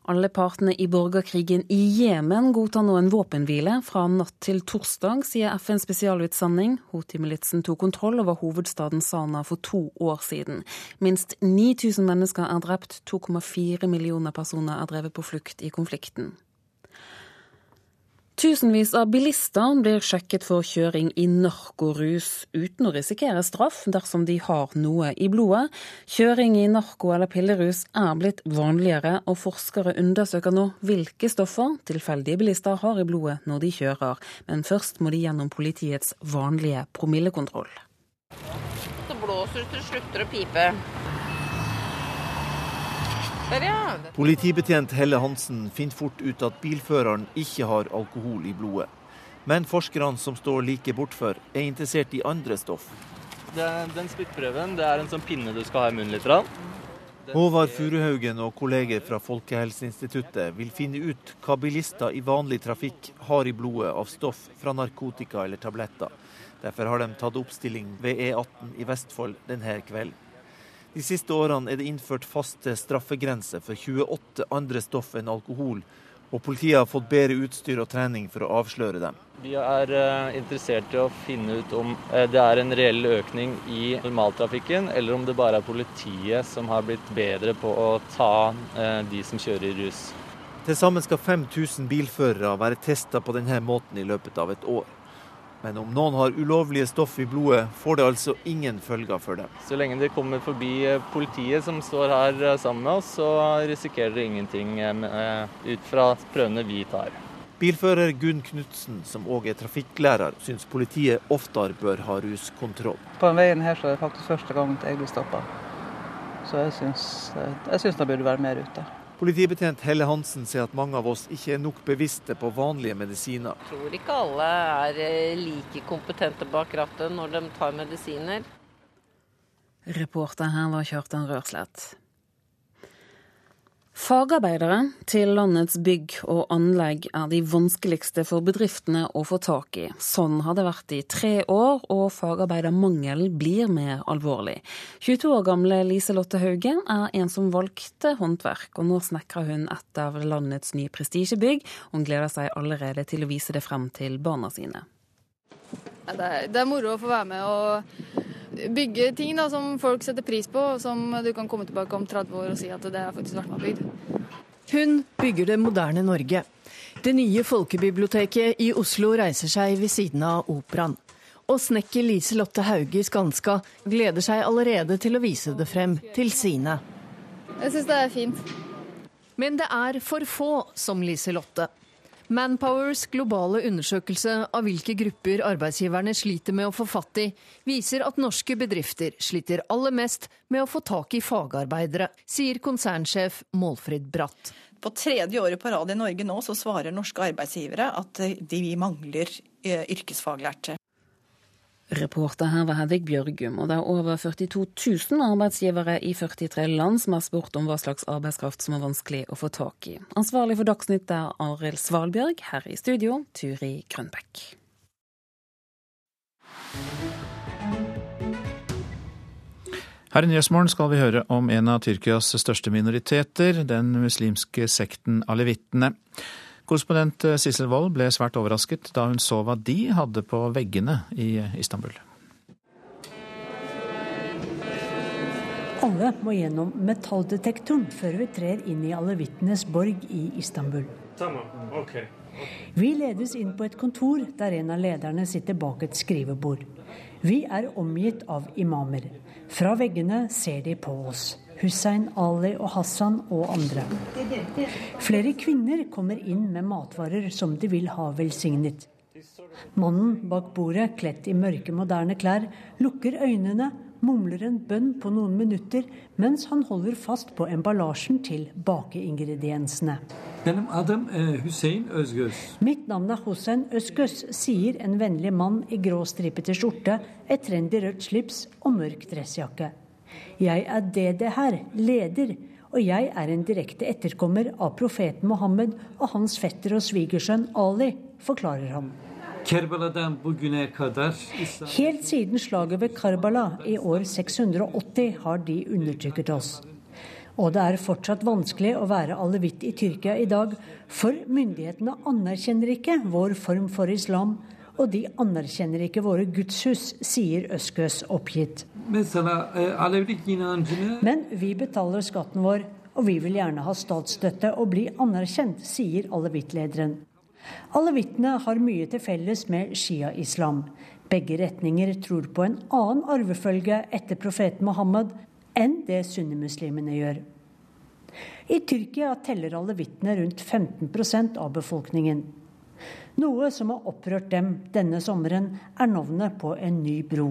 Alle partene i borgerkrigen i Jemen godtar nå en våpenhvile fra natt til torsdag, sier FNs spesialutsending. Houthi-militsen tok kontroll over hovedstaden Sana for to år siden. Minst 9000 mennesker er drept, 2,4 millioner personer er drevet på flukt i konflikten. Tusenvis av bilister blir sjekket for kjøring i narkorus, uten å risikere straff dersom de har noe i blodet. Kjøring i narko- eller pillerus er blitt vanligere, og forskere undersøker nå hvilke stoffer tilfeldige bilister har i blodet når de kjører. Men først må de gjennom politiets vanlige promillekontroll. Så blåser du til det slutter å pipe. Politibetjent Helle Hansen finner fort ut at bilføreren ikke har alkohol i blodet. Men forskerne som står like bortfor, er interessert i andre stoff. Den, den spyttprøven det er en sånn pinne du skal ha i munnen litt. Håvard Furuhaugen og kolleger fra Folkehelseinstituttet vil finne ut hva bilister i vanlig trafikk har i blodet av stoff fra narkotika eller tabletter. Derfor har de tatt oppstilling ved E18 i Vestfold denne kvelden. De siste årene er det innført faste straffegrenser for 28 andre stoff enn alkohol, og politiet har fått bedre utstyr og trening for å avsløre dem. Vi er eh, interessert i å finne ut om eh, det er en reell økning i normaltrafikken, eller om det bare er politiet som har blitt bedre på å ta eh, de som kjører i rus. Til sammen skal 5000 bilførere være testa på denne måten i løpet av et år. Men om noen har ulovlige stoff i blodet, får det altså ingen følger for dem. Så lenge de kommer forbi politiet som står her sammen med oss, så risikerer de ingenting ut fra prøvene vi tar. Bilfører Gunn Knutsen, som òg er trafikklærer, syns politiet oftere bør ha ruskontroll. På den veien her så er det faktisk første gang jeg blir stoppa. Så jeg syns, jeg syns det burde være mer ute. Politibetjent Helle Hansen sier at mange av oss ikke er nok bevisste på vanlige medisiner. Jeg tror ikke alle er eh, like kompetente bak rattet når de tar medisiner. Reporter her var Kjartan Rørslett. Fagarbeidere til landets bygg og anlegg er de vanskeligste for bedriftene å få tak i. Sånn har det vært i tre år, og fagarbeidermangelen blir mer alvorlig. 22 år gamle Liselotte Hauge er en som valgte håndverk, og nå snekrer hun et av landets nye prestisjebygg. Hun gleder seg allerede til å vise det frem til barna sine. Det er, det er moro å få være med og bygge ting da, som folk setter pris på, og som du kan komme tilbake om 30 år og si at det har faktisk vært med bygd. Hun bygger det moderne Norge. Det nye folkebiblioteket i Oslo reiser seg ved siden av operaen. Og snekker Lise-Lotte Hauge i Skanska gleder seg allerede til å vise det frem til sine. Jeg syns det er fint. Men det er for få som Lise-Lotte. Manpowers globale undersøkelse av hvilke grupper arbeidsgiverne sliter med å få fatt i, viser at norske bedrifter sliter aller mest med å få tak i fagarbeidere, sier konsernsjef Målfrid Bratt. På tredje året på rad i Norge nå så svarer norske arbeidsgivere at de mangler eh, yrkesfaglærte. Reporter her var Hedvig Bjørgum, og det er over 42 000 arbeidsgivere i 43 land som har spurt om hva slags arbeidskraft som er vanskelig å få tak i. Ansvarlig for Dagsnytt er Arild Svalbjørg, her i studio Turi Grønbekk. Her i Nyhetsmorgen skal vi høre om en av Tyrkias største minoriteter, den muslimske sekten alevittene. Korrespondent eh, Sissel Wold ble svært overrasket da hun så hva de hadde på veggene i Istanbul. Alle må gjennom metalldetektoren før vi trer inn i alevittenes borg i Istanbul. Vi ledes inn på et kontor der en av lederne sitter bak et skrivebord. Vi er omgitt av imamer. Fra veggene ser de på oss. Hussein, Ali og Hassan og andre. Flere kvinner kommer inn med matvarer som de vil ha velsignet. Mannen bak bordet, kledt i mørke, moderne klær, lukker øynene, mumler en bønn på noen minutter, mens han holder fast på emballasjen til bakeingrediensene. Mitt navn er Hussein Özgöz, sier en vennlig mann i grå stripete skjorte, et trendy rødt slips og mørk dressjakke. Jeg er det her, leder, og jeg er en direkte etterkommer av profeten Mohammed og hans fetter og svigersønn Ali, forklarer han. Helt siden slaget ved Karbala i år 680 har de undertrykket oss. Og det er fortsatt vanskelig å være alevitt i Tyrkia i dag, for myndighetene anerkjenner ikke vår form for islam, og de anerkjenner ikke våre gudshus, sier Øskøs oppgitt. Men vi betaler skatten vår, og vi vil gjerne ha statsstøtte og bli anerkjent, sier alevittlederen. Alevittene har mye til felles med shia-islam. Begge retninger tror på en annen arvefølge etter profeten Mohammed enn det sunnimuslimene gjør. I Tyrkia teller alevittene rundt 15% av befolkningen. Noe som har opprørt dem denne sommeren, er navnet på en ny bro.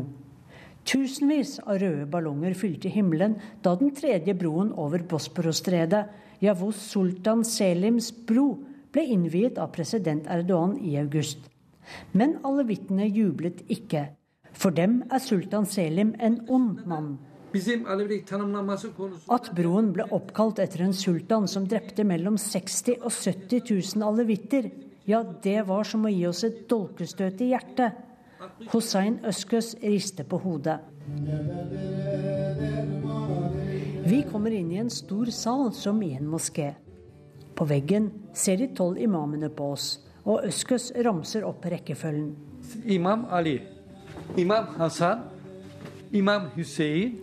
Tusenvis av røde ballonger fylte himmelen da den tredje broen over Bosporosstredet, Yavuz Sultan Selims bro, ble innviet av president Erdogan i august. Men alevittene jublet ikke. For dem er sultan Selim en ond mann. At broen ble oppkalt etter en sultan som drepte mellom 60 og 70 000 alevitter, ja, det var som å gi oss et dolkestøt i hjertet. Hussein Øskøs rister på hodet. Vi kommer inn i en stor sal som i en moské. På veggen ser de tolv imamene på oss, og Øskøs ramser opp rekkefølgen. Imam Ali, Imam Hassan, Imam Hussein.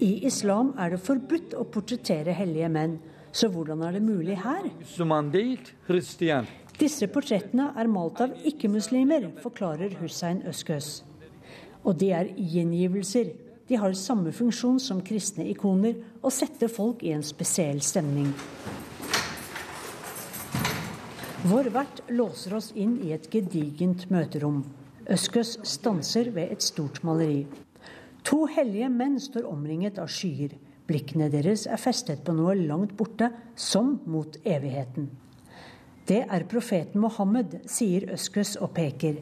I islam er det forbudt å portrettere hellige menn, så hvordan er det mulig her? Disse portrettene er malt av ikke-muslimer, forklarer Hussein Øskøs. Og de er gjengivelser. De har samme funksjon som kristne ikoner og setter folk i en spesiell stemning. Vår vert låser oss inn i et gedigent møterom. Øskøs stanser ved et stort maleri. To hellige menn står omringet av skyer. Blikkene deres er festet på noe langt borte, som mot evigheten. Det er profeten Mohammed, sier Øskes og peker.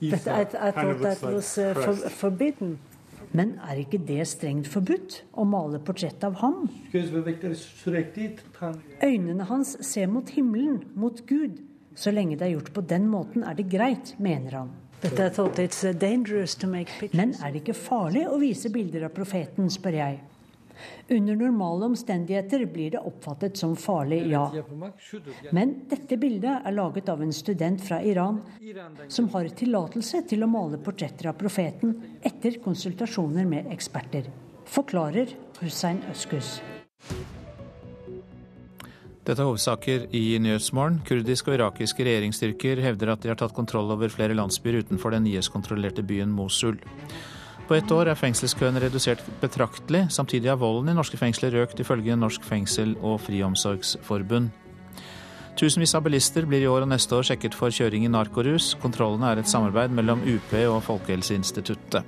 Dette er et that was for, forbidden. Men er ikke det strengt forbudt å male portrett av ham? Øynene hans ser mot himmelen, mot Gud. Så lenge det er gjort på den måten, er det greit, mener han. Men er det ikke farlig å vise bilder av profeten, spør jeg. Under normale omstendigheter blir det oppfattet som farlig, ja. Men dette bildet er laget av en student fra Iran som har tillatelse til å male portretter av profeten etter konsultasjoner med eksperter. Forklarer Hussein Øskus. Dette er hovedsaker i Nyhetsmorgen. Kurdiske og irakiske regjeringsstyrker hevder at de har tatt kontroll over flere landsbyer utenfor den IS-kontrollerte byen Mosul. På ett år er fengselskøene redusert betraktelig. Samtidig har volden i norske fengsler økt, ifølge Norsk fengsel- og friomsorgsforbund. Tusenvis av bilister blir i år og neste år sjekket for kjøring i narkorus. Kontrollene er et samarbeid mellom UP og Folkehelseinstituttet.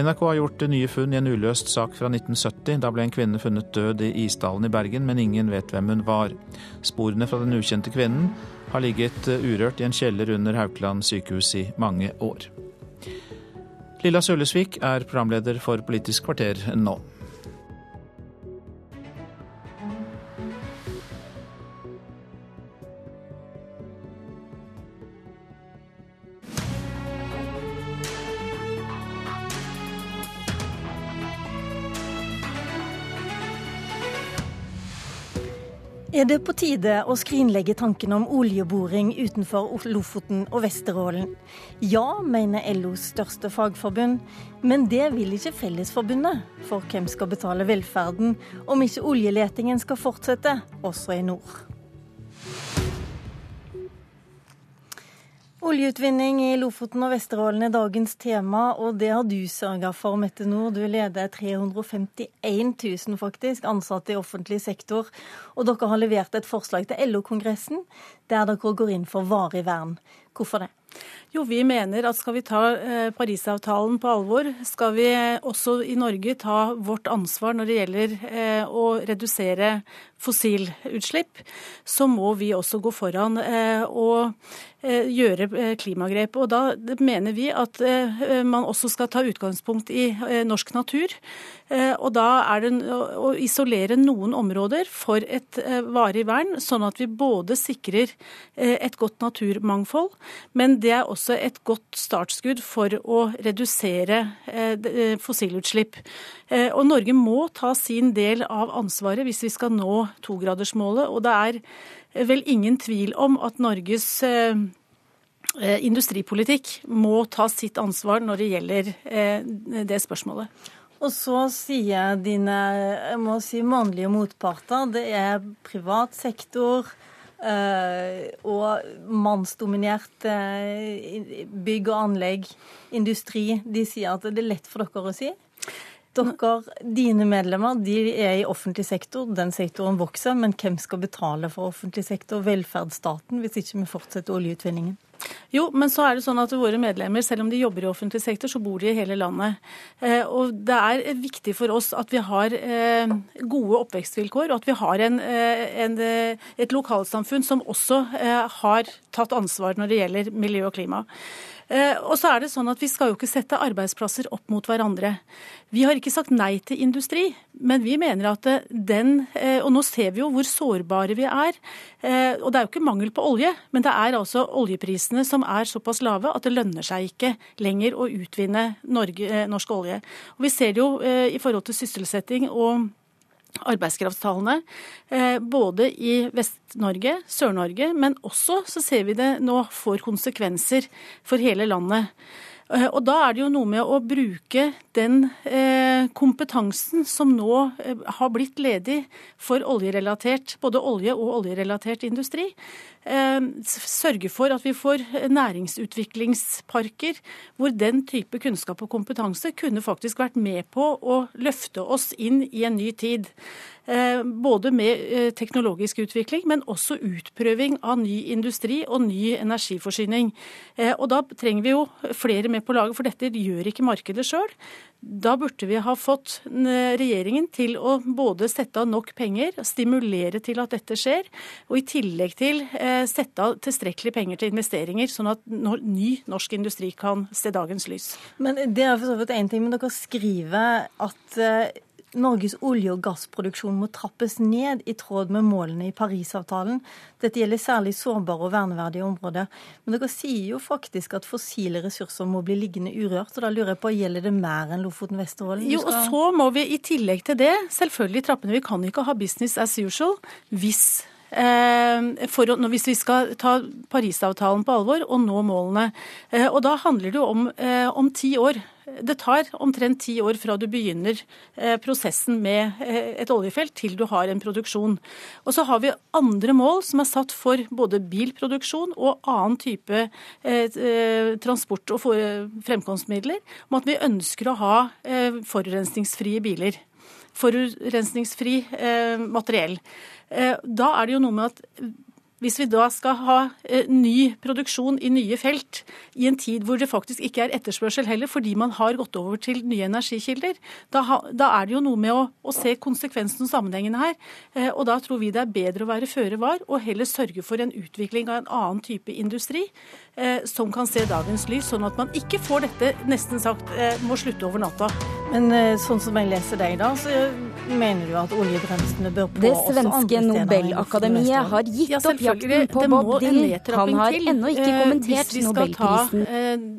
NRK har gjort nye funn i en uløst sak fra 1970. Da ble en kvinne funnet død i Isdalen i Bergen, men ingen vet hvem hun var. Sporene fra den ukjente kvinnen har ligget urørt i en kjeller under Haukeland sykehus i mange år. Lilla Sølesvik er programleder for Politisk kvarter nå. Er det på tide å skrinlegge tanken om oljeboring utenfor Lofoten og Vesterålen? Ja, mener LOs største fagforbund, men det vil ikke Fellesforbundet. For hvem skal betale velferden om ikke oljeletingen skal fortsette, også i nord? Oljeutvinning i Lofoten og Vesterålen er dagens tema, og det har du sørga for, Mette Nord. Du leder 351 000 faktisk, ansatte i offentlig sektor. Og dere har levert et forslag til LO-kongressen der dere går inn for varig vern. Hvorfor det? Jo, vi mener at skal vi ta eh, Parisavtalen på alvor, skal vi også i Norge ta vårt ansvar når det gjelder eh, å redusere fossilutslipp, så må vi også gå foran eh, og gjøre klimagrep. Og da mener vi at man også skal ta utgangspunkt i norsk natur. Og da er det å isolere noen områder for et varig vern, sånn at vi både sikrer et godt naturmangfold, men det er også et godt startskudd for å redusere eh, eh, fossilutslipp. Eh, og Norge må ta sin del av ansvaret hvis vi skal nå togradersmålet. Og det er vel ingen tvil om at Norges industripolitikk må ta sitt ansvar når det gjelder det spørsmålet. Og så sier dine jeg må si, mannlige motparter det er privat sektor, og mannsdominert bygg og anlegg, industri, de sier at det er lett for dere å si. Dere, dine medlemmer de er i offentlig sektor, den sektoren vokser. Men hvem skal betale for offentlig sektor, velferdsstaten, hvis ikke vi fortsetter oljeutvinningen? Jo, men så er det sånn at våre medlemmer, selv om de jobber i offentlig sektor, så bor de i hele landet. Eh, og det er viktig for oss at vi har eh, gode oppvekstvilkår, og at vi har en, eh, en, et lokalsamfunn som også har tatt ansvar når det gjelder miljø og klima. Eh, og så er det sånn at Vi skal jo ikke sette arbeidsplasser opp mot hverandre. Vi har ikke sagt nei til industri, men vi mener at den Og nå ser vi jo hvor sårbare vi er. Og det er jo ikke mangel på olje, men det er altså oljeprisene som er såpass lave at det lønner seg ikke lenger å utvinne Norge, norsk olje. Og Vi ser det jo i forhold til sysselsetting og arbeidskrafttallene, eh, både i Vest-Norge, Sør-Norge, men også så ser vi det nå får konsekvenser for hele landet. Eh, og Da er det jo noe med å bruke den eh, kompetansen som nå har blitt ledig for oljerelatert, både olje og oljerelatert industri. Sørge for at vi får næringsutviklingsparker hvor den type kunnskap og kompetanse kunne faktisk vært med på å løfte oss inn i en ny tid. Eh, både med eh, teknologisk utvikling, men også utprøving av ny industri og ny energiforsyning. Eh, og Da trenger vi jo flere med på laget, for dette gjør ikke markedet sjøl. Da burde vi ha fått regjeringen til å både sette av nok penger, stimulere til at dette skjer, og i tillegg til sette av tilstrekkelig penger til investeringer, sånn at ny norsk industri kan se dagens lys. Men Det er for så vidt én ting, men dere skriver at Norges olje- og gassproduksjon må trappes ned i tråd med målene i Parisavtalen. Dette gjelder særlig sårbare og verneverdige områder. Men dere sier jo faktisk at fossile ressurser må bli liggende urørt. og Da lurer jeg på, Gjelder det mer enn Lofoten, Vesterålen? Jo, og så må vi i tillegg til det selvfølgelig trappe ned. Vi kan ikke ha business as usual hvis eh, for, hvis vi skal ta Parisavtalen på alvor og nå målene. Eh, og Da handler det jo om, eh, om ti år. Det tar omtrent ti år fra du begynner prosessen med et oljefelt til du har en produksjon. Og så har vi andre mål som er satt for både bilproduksjon og annen type transport- og fremkomstmidler, om at vi ønsker å ha forurensningsfrie biler. Forurensningsfri materiell. Da er det jo noe med at hvis vi da skal ha eh, ny produksjon i nye felt i en tid hvor det faktisk ikke er etterspørsel heller, fordi man har gått over til nye energikilder, da, da er det jo noe med å, å se konsekvensen og sammenhengene her. Eh, og da tror vi det er bedre å være føre var og heller sørge for en utvikling av en annen type industri eh, som kan se dagens lys, sånn at man ikke får dette nesten sagt må slutte over natta. Men sånn som jeg leser deg, da, så mener du at oljebremsene bør på Det svenske Nobelakademiet har gitt opp jakten på Bob Dylan. Han har ennå ikke eh, kommentert nobelprisen.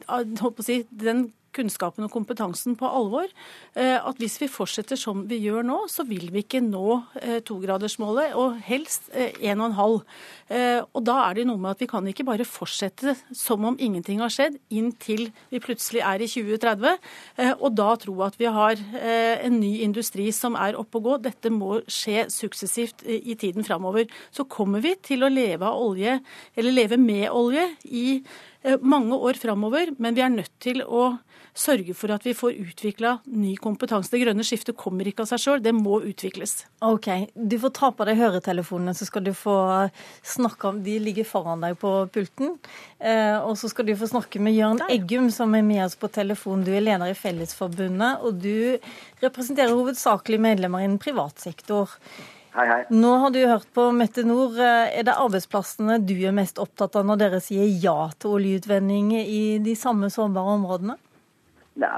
Ta, si, den kunnskapen og kompetansen på alvor. Eh, at hvis vi fortsetter som vi gjør nå, så vil vi ikke nå eh, togradersmålet, og helst 1,5. Og da er det noe med at vi kan ikke bare fortsette som om ingenting har skjedd, inntil vi plutselig er i 2030, og da tro at vi har en ny industri som er oppe og gå. Dette må skje suksessivt i tiden framover. Så kommer vi til å leve av olje, eller leve med olje, i Eh, mange år framover, men vi er nødt til å sørge for at vi får utvikla ny kompetanse. Det grønne skiftet kommer ikke av seg sjøl, det må utvikles. Ok, Du får ta på deg høretelefonene, så skal du få snakke om De ligger foran deg på pulten. Eh, og så skal du få snakke med Jørn Eggum, som er med oss på telefon. Du er leder i Fellesforbundet, og du representerer hovedsakelig medlemmer innen privat sektor. Hei, hei. Nå har du hørt på Mette Nord. Er det arbeidsplassene du er mest opptatt av når dere sier ja til oljeutvinning i de samme sårbare områdene? Nei,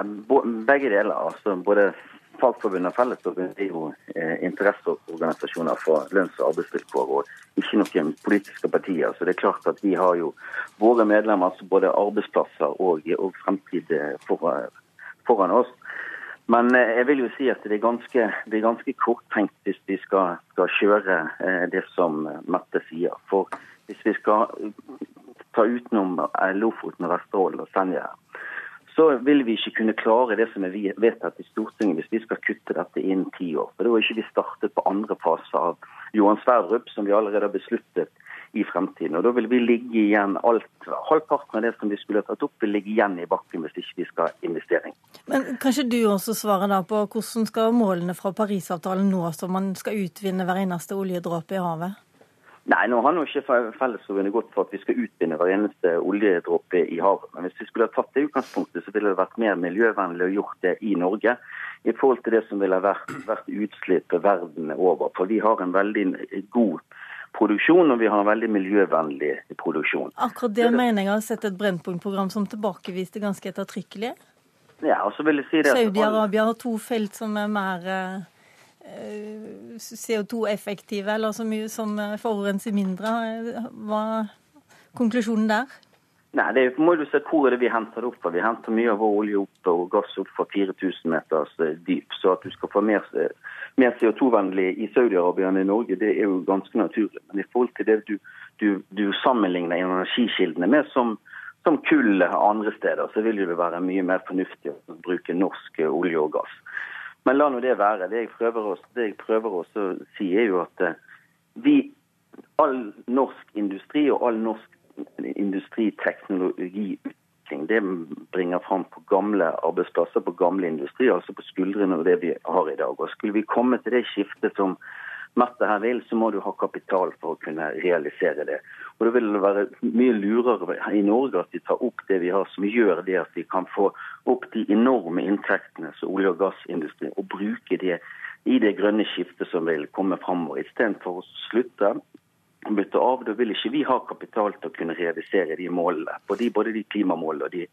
begge deler. Altså, både Fagforbundet og Fellesforbundet er jo eh, interesseorganisasjoner for lønns- og arbeidsvilkår, og ikke noen politiske partier. Så det er klart at vi har jo våre medlemmer, altså både arbeidsplasser og, og fremtid for, foran oss. Men eh, jeg vil jo si at det er ganske, det er ganske korttenkt hvis vi skal, skal kjøre eh, det som Mette sier. For hvis vi skal ta utenom eh, Lofoten, Vesterålen og Senja, så vil vi ikke kunne klare det som er vedtatt i Stortinget hvis vi skal kutte dette innen ti år. For Da har ikke vi startet på andre fase av Johan Sverdrup, som vi allerede har besluttet i fremtiden. Og Da vil vi ligge igjen alt, Halvparten av det som vi skulle tatt opp, vil ligge igjen i bakken hvis ikke vi skal ha investering. Men Kanskje du også svarer da på hvordan skal målene fra Parisavtalen nås om man skal utvinne hver eneste oljedråpe i havet? Nei, nå har nå ikke Fellesforbundet gått for at vi skal utvinne hver eneste oljedråpe i havet. Men hvis vi skulle ha tatt det utgangspunktet, så ville det vært mer miljøvennlig å gjort det i Norge. I forhold til det som ville vært, vært utslipp verden over. For vi har en veldig god produksjon, og vi har en veldig miljøvennlig produksjon. Akkurat det mener jeg har sett et Brennpunkt-program som tilbakeviste ganske ettertrykkelig. Ja, og så vil jeg si det... Saudi-Arabia har to felt som er mer eh, CO2-effektive, eller så mye som forurenser mindre. Hva er konklusjonen der? Nei, det må du se Hvor er det vi henter det opp? Vi henter mye av vår olje opp og gass opp fra 4000 meters eh, dyp. Så at du skal få mer, eh, mer CO2-vennlig i Saudi-Arabia enn i Norge, det er jo ganske naturlig. Men i forhold til det du, du, du sammenligner energikildene med, som, som kull andre steder, så vil det være mye mer fornuftig å bruke norsk eh, olje og gass. Men la nå det være. Det jeg prøver, å, det jeg prøver å si, er jo at vi, all norsk industri og all norsk industriteknologiutvikling. Det bringer fram på gamle arbeidsplasser, på gamle industri, altså på skuldrene av det vi har i dag. Og Skulle vi komme til det skiftet som Mette her vil, så må du ha kapital for å kunne realisere det. Og Det vil være mye lurere i Norge at vi tar opp det vi har, som gjør det at vi kan få opp de enorme inntektene som olje- og gassindustrien, og bruke det i det grønne skiftet som vil komme framover, istedenfor å slutte bytte av. Da vil ikke vi ha kapital til å kunne realisere de målene. Både, både de klimamålene og de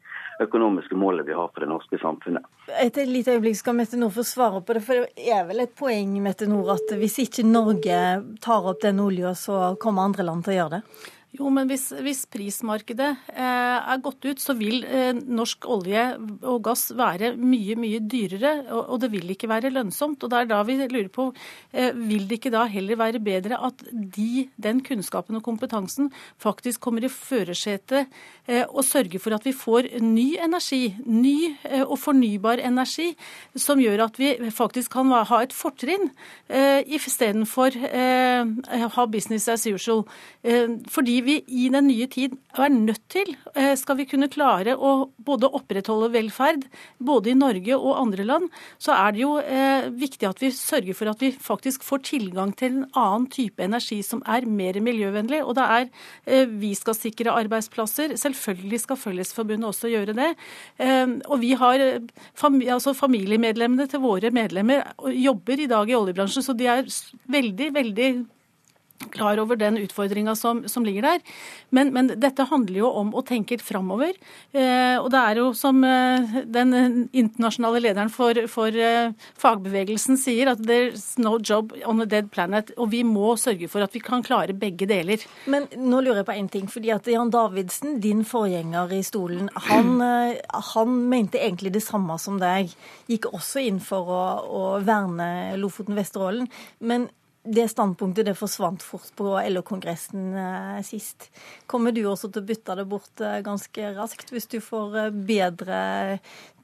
økonomiske målene vi har for det norske samfunnet. Et lite øyeblikk skal Mette Nord få svare på det. For det er vel et poeng Mette Nord, at hvis ikke Norge tar opp den olja, så kommer andre land til å gjøre det? Jo, men hvis, hvis prismarkedet eh, er gått ut, så vil eh, norsk olje og gass være mye, mye dyrere. Og, og, det vil ikke være lønnsomt. Og det er da vi lurer på, eh, vil det ikke da heller være bedre at de, den kunnskapen og kompetansen faktisk kommer i førersetet eh, og sørger for at vi får ny energi, ny eh, og fornybar energi, som gjør at vi faktisk kan ha et fortrinn eh, istedenfor eh, ha business as usual. Fordi vi i den nye tid er nødt til, eh, skal vi kunne klare å både opprettholde velferd, både i Norge og andre land, så er det jo eh, viktig at vi sørger for at vi faktisk får tilgang til en annen type energi som er mer miljøvennlig. Og det er eh, vi skal sikre arbeidsplasser. Selvfølgelig skal Fellesforbundet også gjøre det. Og vi har altså familiemedlemmene til våre medlemmer jobber i dag i oljebransjen, så de er veldig, veldig klar over den utfordringa som, som, ligger der. Men, men, dette handler jo om å tenke framover. Eh, og det er jo som eh, den internasjonale lederen for, for eh, fagbevegelsen sier, at there's no job on a dead planet. Og vi må sørge for at vi kan klare begge deler. Men nå lurer jeg på én ting. fordi at Jan Davidsen, din forgjenger i stolen, han, eh, han mente egentlig det samme som deg. Gikk også inn for å, å verne Lofoten-Vesterålen. Men det standpunktet det forsvant fort på LO-kongressen eh, sist. Kommer du også til å bytte det bort eh, ganske raskt hvis du får eh, bedre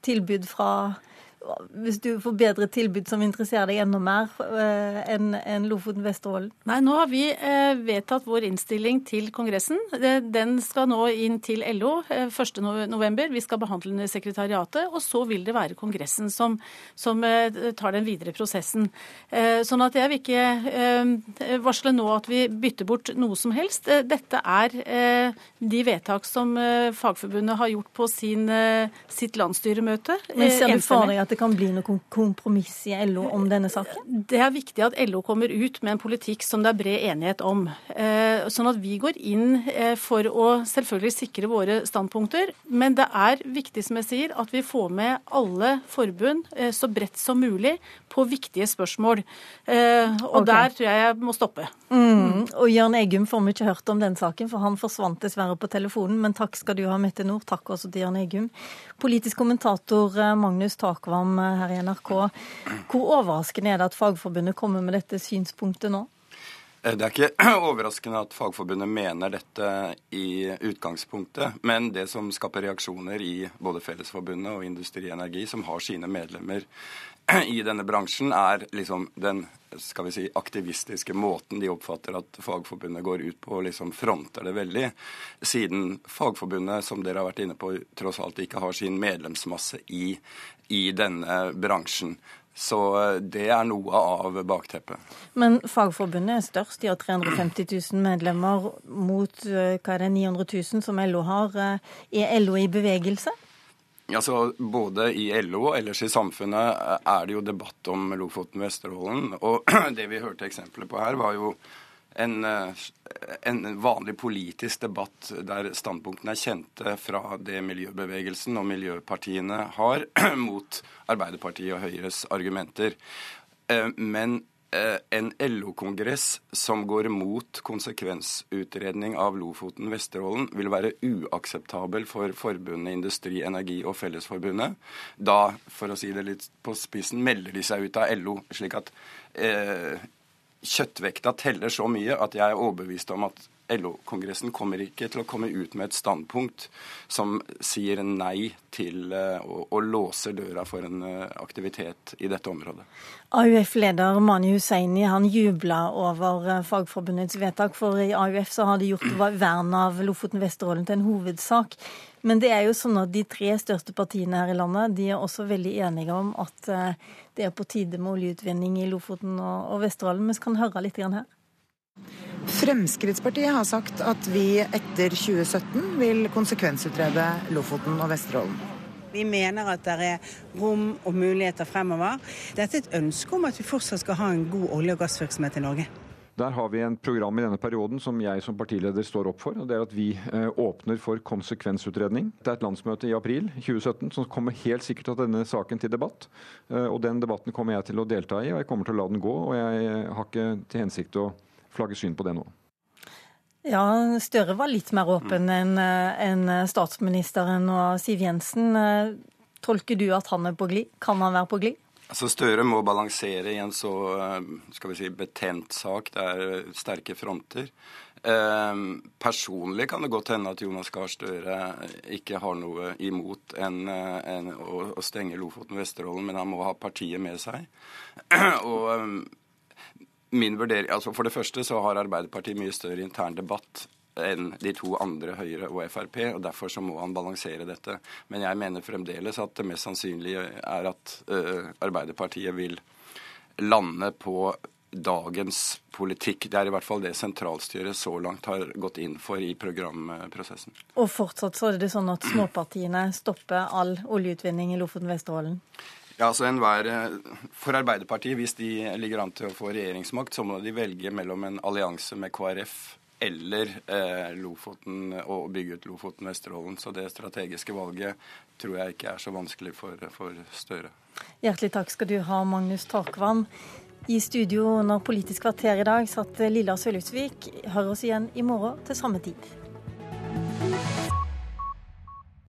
tilbud fra hvis du får bedre tilbud som interesserer deg enda mer eh, enn en Lofoten Vesterålen? Nei, nå har vi eh, vedtatt vår innstilling til Kongressen. Den skal nå inn til LO eh, 1.11. Vi skal behandle den i sekretariatet, og så vil det være Kongressen som, som eh, tar den videre prosessen. Sånn at jeg vil ikke varsle nå at vi bytter bort noe som helst. Dette er de vedtak som Fagforbundet har gjort på sin, sitt landsstyremøte. Men ser du for deg at det kan bli noe kompromiss i LO om denne saken? Det er viktig at LO kommer ut med en politikk som det er bred enighet om. Eh, sånn at vi går inn eh, for å selvfølgelig sikre våre standpunkter. Men det er viktig, som jeg sier, at vi får med alle forbund eh, så bredt som mulig på viktige spørsmål. Og okay. der tror jeg jeg må stoppe. Mm. Og Jørn Eggum får vi ikke hørt om den saken, for han forsvant dessverre på telefonen. Men takk skal du ha, Mette Nord. Takk også til Jørn Eggum. Politisk kommentator Magnus Takvam eh, her i NRK. Hvor overraskende er det at Fagforbundet kommer med dette synspunktet nå? Eh, det er ikke overraskende at Fagforbundet mener dette i utgangspunktet. Men det som skaper reaksjoner i både Fellesforbundet og Industri Energi, som har sine medlemmer i denne bransjen, er liksom den skal vi si, aktivistiske måten de oppfatter at Fagforbundet går ut på, og liksom fronter det veldig. Siden Fagforbundet, som dere har vært inne på, tross alt ikke har sin medlemsmasse i, i denne bransjen. Så eh, det er noe av bakteppet. Men Fagforbundet er størst. De har 350 000 medlemmer mot eh, hva er det, 900 000 som LO har. Eh, er LO i bevegelse? Altså, Både i LO og ellers i samfunnet er det jo debatt om Lofoten-Vesterålen. Og det vi hørte eksempler på her, var jo en, en, vanlig politisk debatt der standpunktene er kjente fra det miljøbevegelsen og miljøpartiene har mot Arbeiderpartiet og Høyres argumenter. Men Eh, en LO-kongress som går mot konsekvensutredning av Lofoten-Vesterålen, vil være uakseptabel for forbundet Industri, Energi og Fellesforbundet. Da, for å si det litt på spissen, melder de seg ut av LO. slik at eh, kjøttvekta teller så mye at jeg er overbevist om at LO-kongressen kommer ikke til å komme ut med et standpunkt som sier nei til å, å låse døra for en aktivitet i dette området. AUF-leder Mani Hussaini han jubla over Fagforbundets vedtak, for i AUF så har de gjort vern av Lofoten-Vesterålen til en hovedsak. Men det er jo sånn at de tre største partiene her i landet de er også veldig enige om at det er på tide med oljeutvinning i Lofoten og Vesterålen. Vi kan høre litt her. Fremskrittspartiet har sagt at vi etter 2017 vil konsekvensutrede Lofoten og Vesterålen. Vi mener at det er rom og muligheter fremover. Dette er et ønske om at vi fortsatt skal ha en god olje- og gassvirksomhet i Norge. Der har vi en program i denne perioden som jeg som partileder står opp for. og det er At vi eh, åpner for konsekvensutredning. Det er et landsmøte i april 2017 som kommer helt sikkert til denne saken til debatt. Eh, og Den debatten kommer jeg til å delta i, og jeg kommer til å la den gå. og Jeg har ikke til hensikt å flagge syn på det nå. Ja, Støre var litt mer åpen enn en statsministeren og Siv Jensen. Tolker du at han er på glid? Kan han være på glid? Altså Støre må balansere i en så skal vi si, betent sak. Det er sterke fronter. Eh, personlig kan det godt hende at Jonas Gahr Støre ikke har noe imot en, en, å, å stenge Lofoten og Vesterålen, men han må ha partiet med seg. og min vurdering, altså For det første så har Arbeiderpartiet mye større intern debatt enn de to andre, Høyre og Frp. og Derfor så må han balansere dette. Men jeg mener fremdeles at det mest sannsynlige er at uh, Arbeiderpartiet vil lande på dagens politikk. Det er i hvert fall det sentralstyret så langt har gått inn for i programprosessen. Og fortsatt så er det sånn at småpartiene stopper all oljeutvinning i Lofoten Vesterålen? Ja, altså enhver, For Arbeiderpartiet, hvis de ligger an til å få regjeringsmakt, så må de velge mellom en allianse med KrF eller eh, Lofoten og bygge ut Lofoten Vesterålen. Så det strategiske valget tror jeg ikke er så vanskelig for, for Støre. Hjertelig takk skal du ha, Magnus Takvam. I studio under Politisk kvarter i dag satt Lilla Sølhusvik. Hør oss igjen i morgen til samme tid.